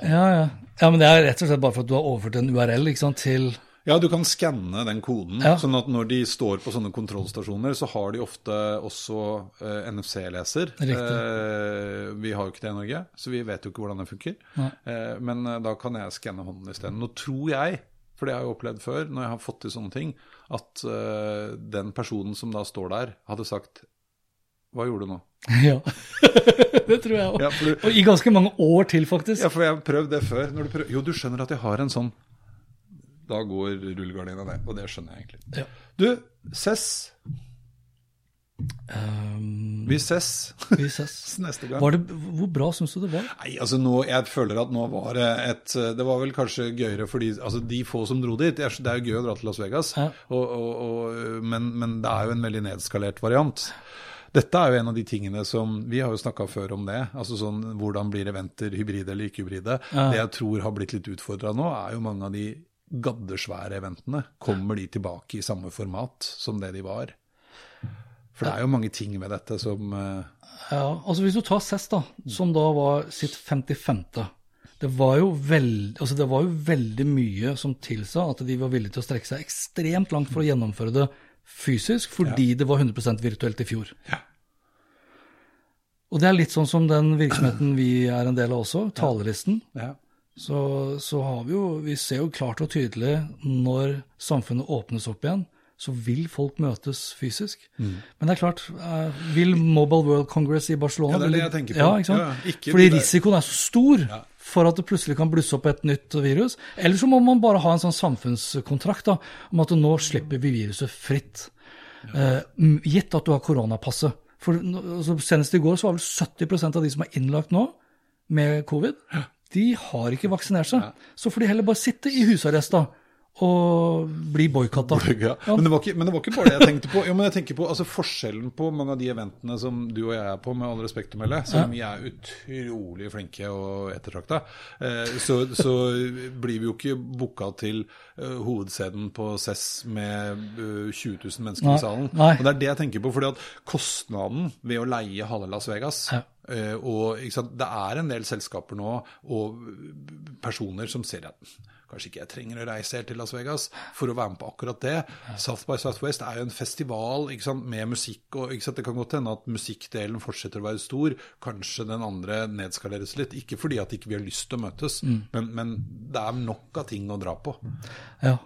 Ja, ja. ja, men det er rett og slett bare for at du har overført en URL ikke sant, til ja, du kan skanne den koden, Ja. sånn at når de står på sånne kontrollstasjoner, så har de ofte også eh, NFC-leser. Eh, vi har jo ikke det i Norge, så vi vet jo ikke hvordan det funker. Eh, men eh, da kan jeg skanne hånden isteden. Nå tror jeg, for det har jeg opplevd før, når jeg har fått til sånne ting, at uh, den personen som da står der, hadde sagt Hva gjorde du nå? <laughs> Ja. <laughs> det tror jeg òg. Ja, Og i ganske mange år til, faktisk. Ja, for jeg har prøvd det før. Når du prøver, jo, du skjønner at jeg har en sånn Da går rullegardina ned, og det skjønner jeg egentlig. Ja. Du, Cess. Um, Vi ses vi ses. <laughs> neste gang. Var det, hvor bra syns du det var? Nei, altså nå, Jeg føler at nå var det et Det var vel kanskje gøyere for de, altså de få som dro dit. Det er, jo gøy å dra til Las Vegas, Ja. og, og, og, men, men det er jo en veldig nedskalert variant. Dette er jo en av de tingene som Vi har jo snakka før om det. altså sånn Hvordan blir eventer hybride eller ikke hybride? Ja. Det jeg tror har blitt litt utfordra nå, er jo mange av de gaddesvære eventene. Kommer de tilbake i samme format som det de var? For det er jo mange ting ved dette som eh, Ja, altså Hvis du tar Cess, da, som da var sitt 55. Det var, jo veld, altså det var jo veldig mye som tilsa at de var villige til å strekke seg ekstremt langt for å gjennomføre det fysisk, fordi det var 100% virtuelt i fjor. Ja. Og det er litt sånn som den virksomheten vi er en del av også, talerlisten. ja. Så, så har vi jo Vi ser jo klart og tydelig når samfunnet åpnes opp igjen, så vil folk møtes fysisk. Mm. Men det er klart, uh, vil Mobile World Congress i Barcelona Ja, det er det jeg tenker på. Ja, ikke sant? Ja, ikke Fordi risikoen er så stor Ja. for at det plutselig kan blusse opp et nytt virus. Eller så må man bare ha en sånn samfunnskontrakt da, om at nå slipper vi viruset fritt. Eh, gitt at du har koronapasset. For altså, Senest i går så var vel 70% av de som er innlagt nå med covid, de har ikke vaksinert seg. Så får de heller bare sitte i husarrest da, og bli boikotta. <laughs> Ja. Men, det var ikke, men det var ikke bare det jeg tenkte på. Jo, men jeg tenker på altså, Forskjellen på mange av de eventene som du og jeg er på, med all respekt å melde, selv om vi er utrolig flinke og ettertrakta, eh, så, så blir vi jo ikke booka til eh, hovedscenen på CES med eh, 20 000 mennesker Nei, i salen. nei. Og Det er det jeg tenker på. fordi at kostnaden ved å leie halve Las Vegas Ja. eh, og Det er en del selskaper nå og personer som ser at Kanskje ikke jeg trenger å reise helt til Las Vegas for å være med på akkurat det. South by Southwest er jo en festival ikke med musikk. og ikke Det kan godt hende at musikkdelen fortsetter å være stor. Kanskje den andre nedskaleres litt. Ikke fordi at ikke vi har lyst til å møtes, men, men det er nok av ting å dra på. Ja.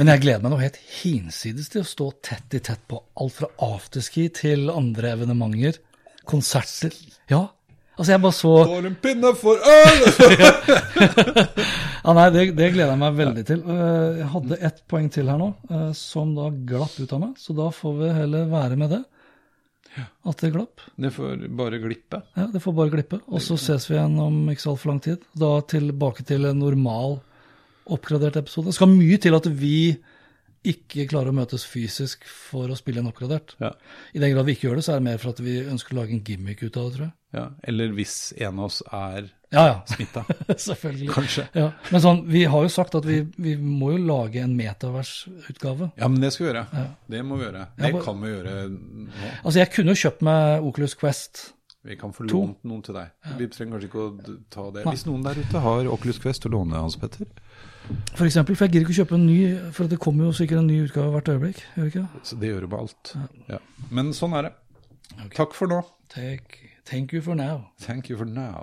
Men jeg gleder meg noe helt hinsides til å stå tett i tett på alt fra afterski til andre evenementer, konserter. Ja, altså jeg bare så For en pinne for øl! <laughs> Ja, nei, det, det gleder jeg meg veldig til. Eh, Jeg hadde ett poeng til her nå, eh, som da glapp ut av meg, så da får vi heller være med det. At det glapp. Det får bare glippe. Ja, Det får bare glippe. Og så ses vi igjen om ikke så altfor lang tid. Da tilbake til en normal, oppgradert episode. Det skal mye til at vi ikke klarer å møtes fysisk for å spille en oppgradert. Ja. I den grad vi ikke gjør det, så er det mer for at vi ønsker å lage en gimmick ut av det, tror jeg. Ja. Eller hvis en av oss er Ja, ja. smitta. <laughs> Selvfølgelig. Kanskje. Ja. Men sånn, vi har jo sagt at vi, vi må jo lage en metaversutgave. Ja, men det skal vi gjøre. Det må vi gjøre. Det bare- kan vi gjøre nå. Altså, jeg kunne jo kjøpt meg Oculus Quest. Vi kan få lånt noen til deg. Vi trenger kanskje ikke å ta det. Hvis noen der ute har Oculus Quest å låne, Hans Petter, For eksempel, for jeg gidder ikke å kjøpe en ny, for det kommer jo sikkert en ny utgave hvert øyeblikk. Gjør det ikke det? så det gjør jo med alt. Ja. Men sånn er det. Takk for nå. Take, thank you for now. Thank you for now.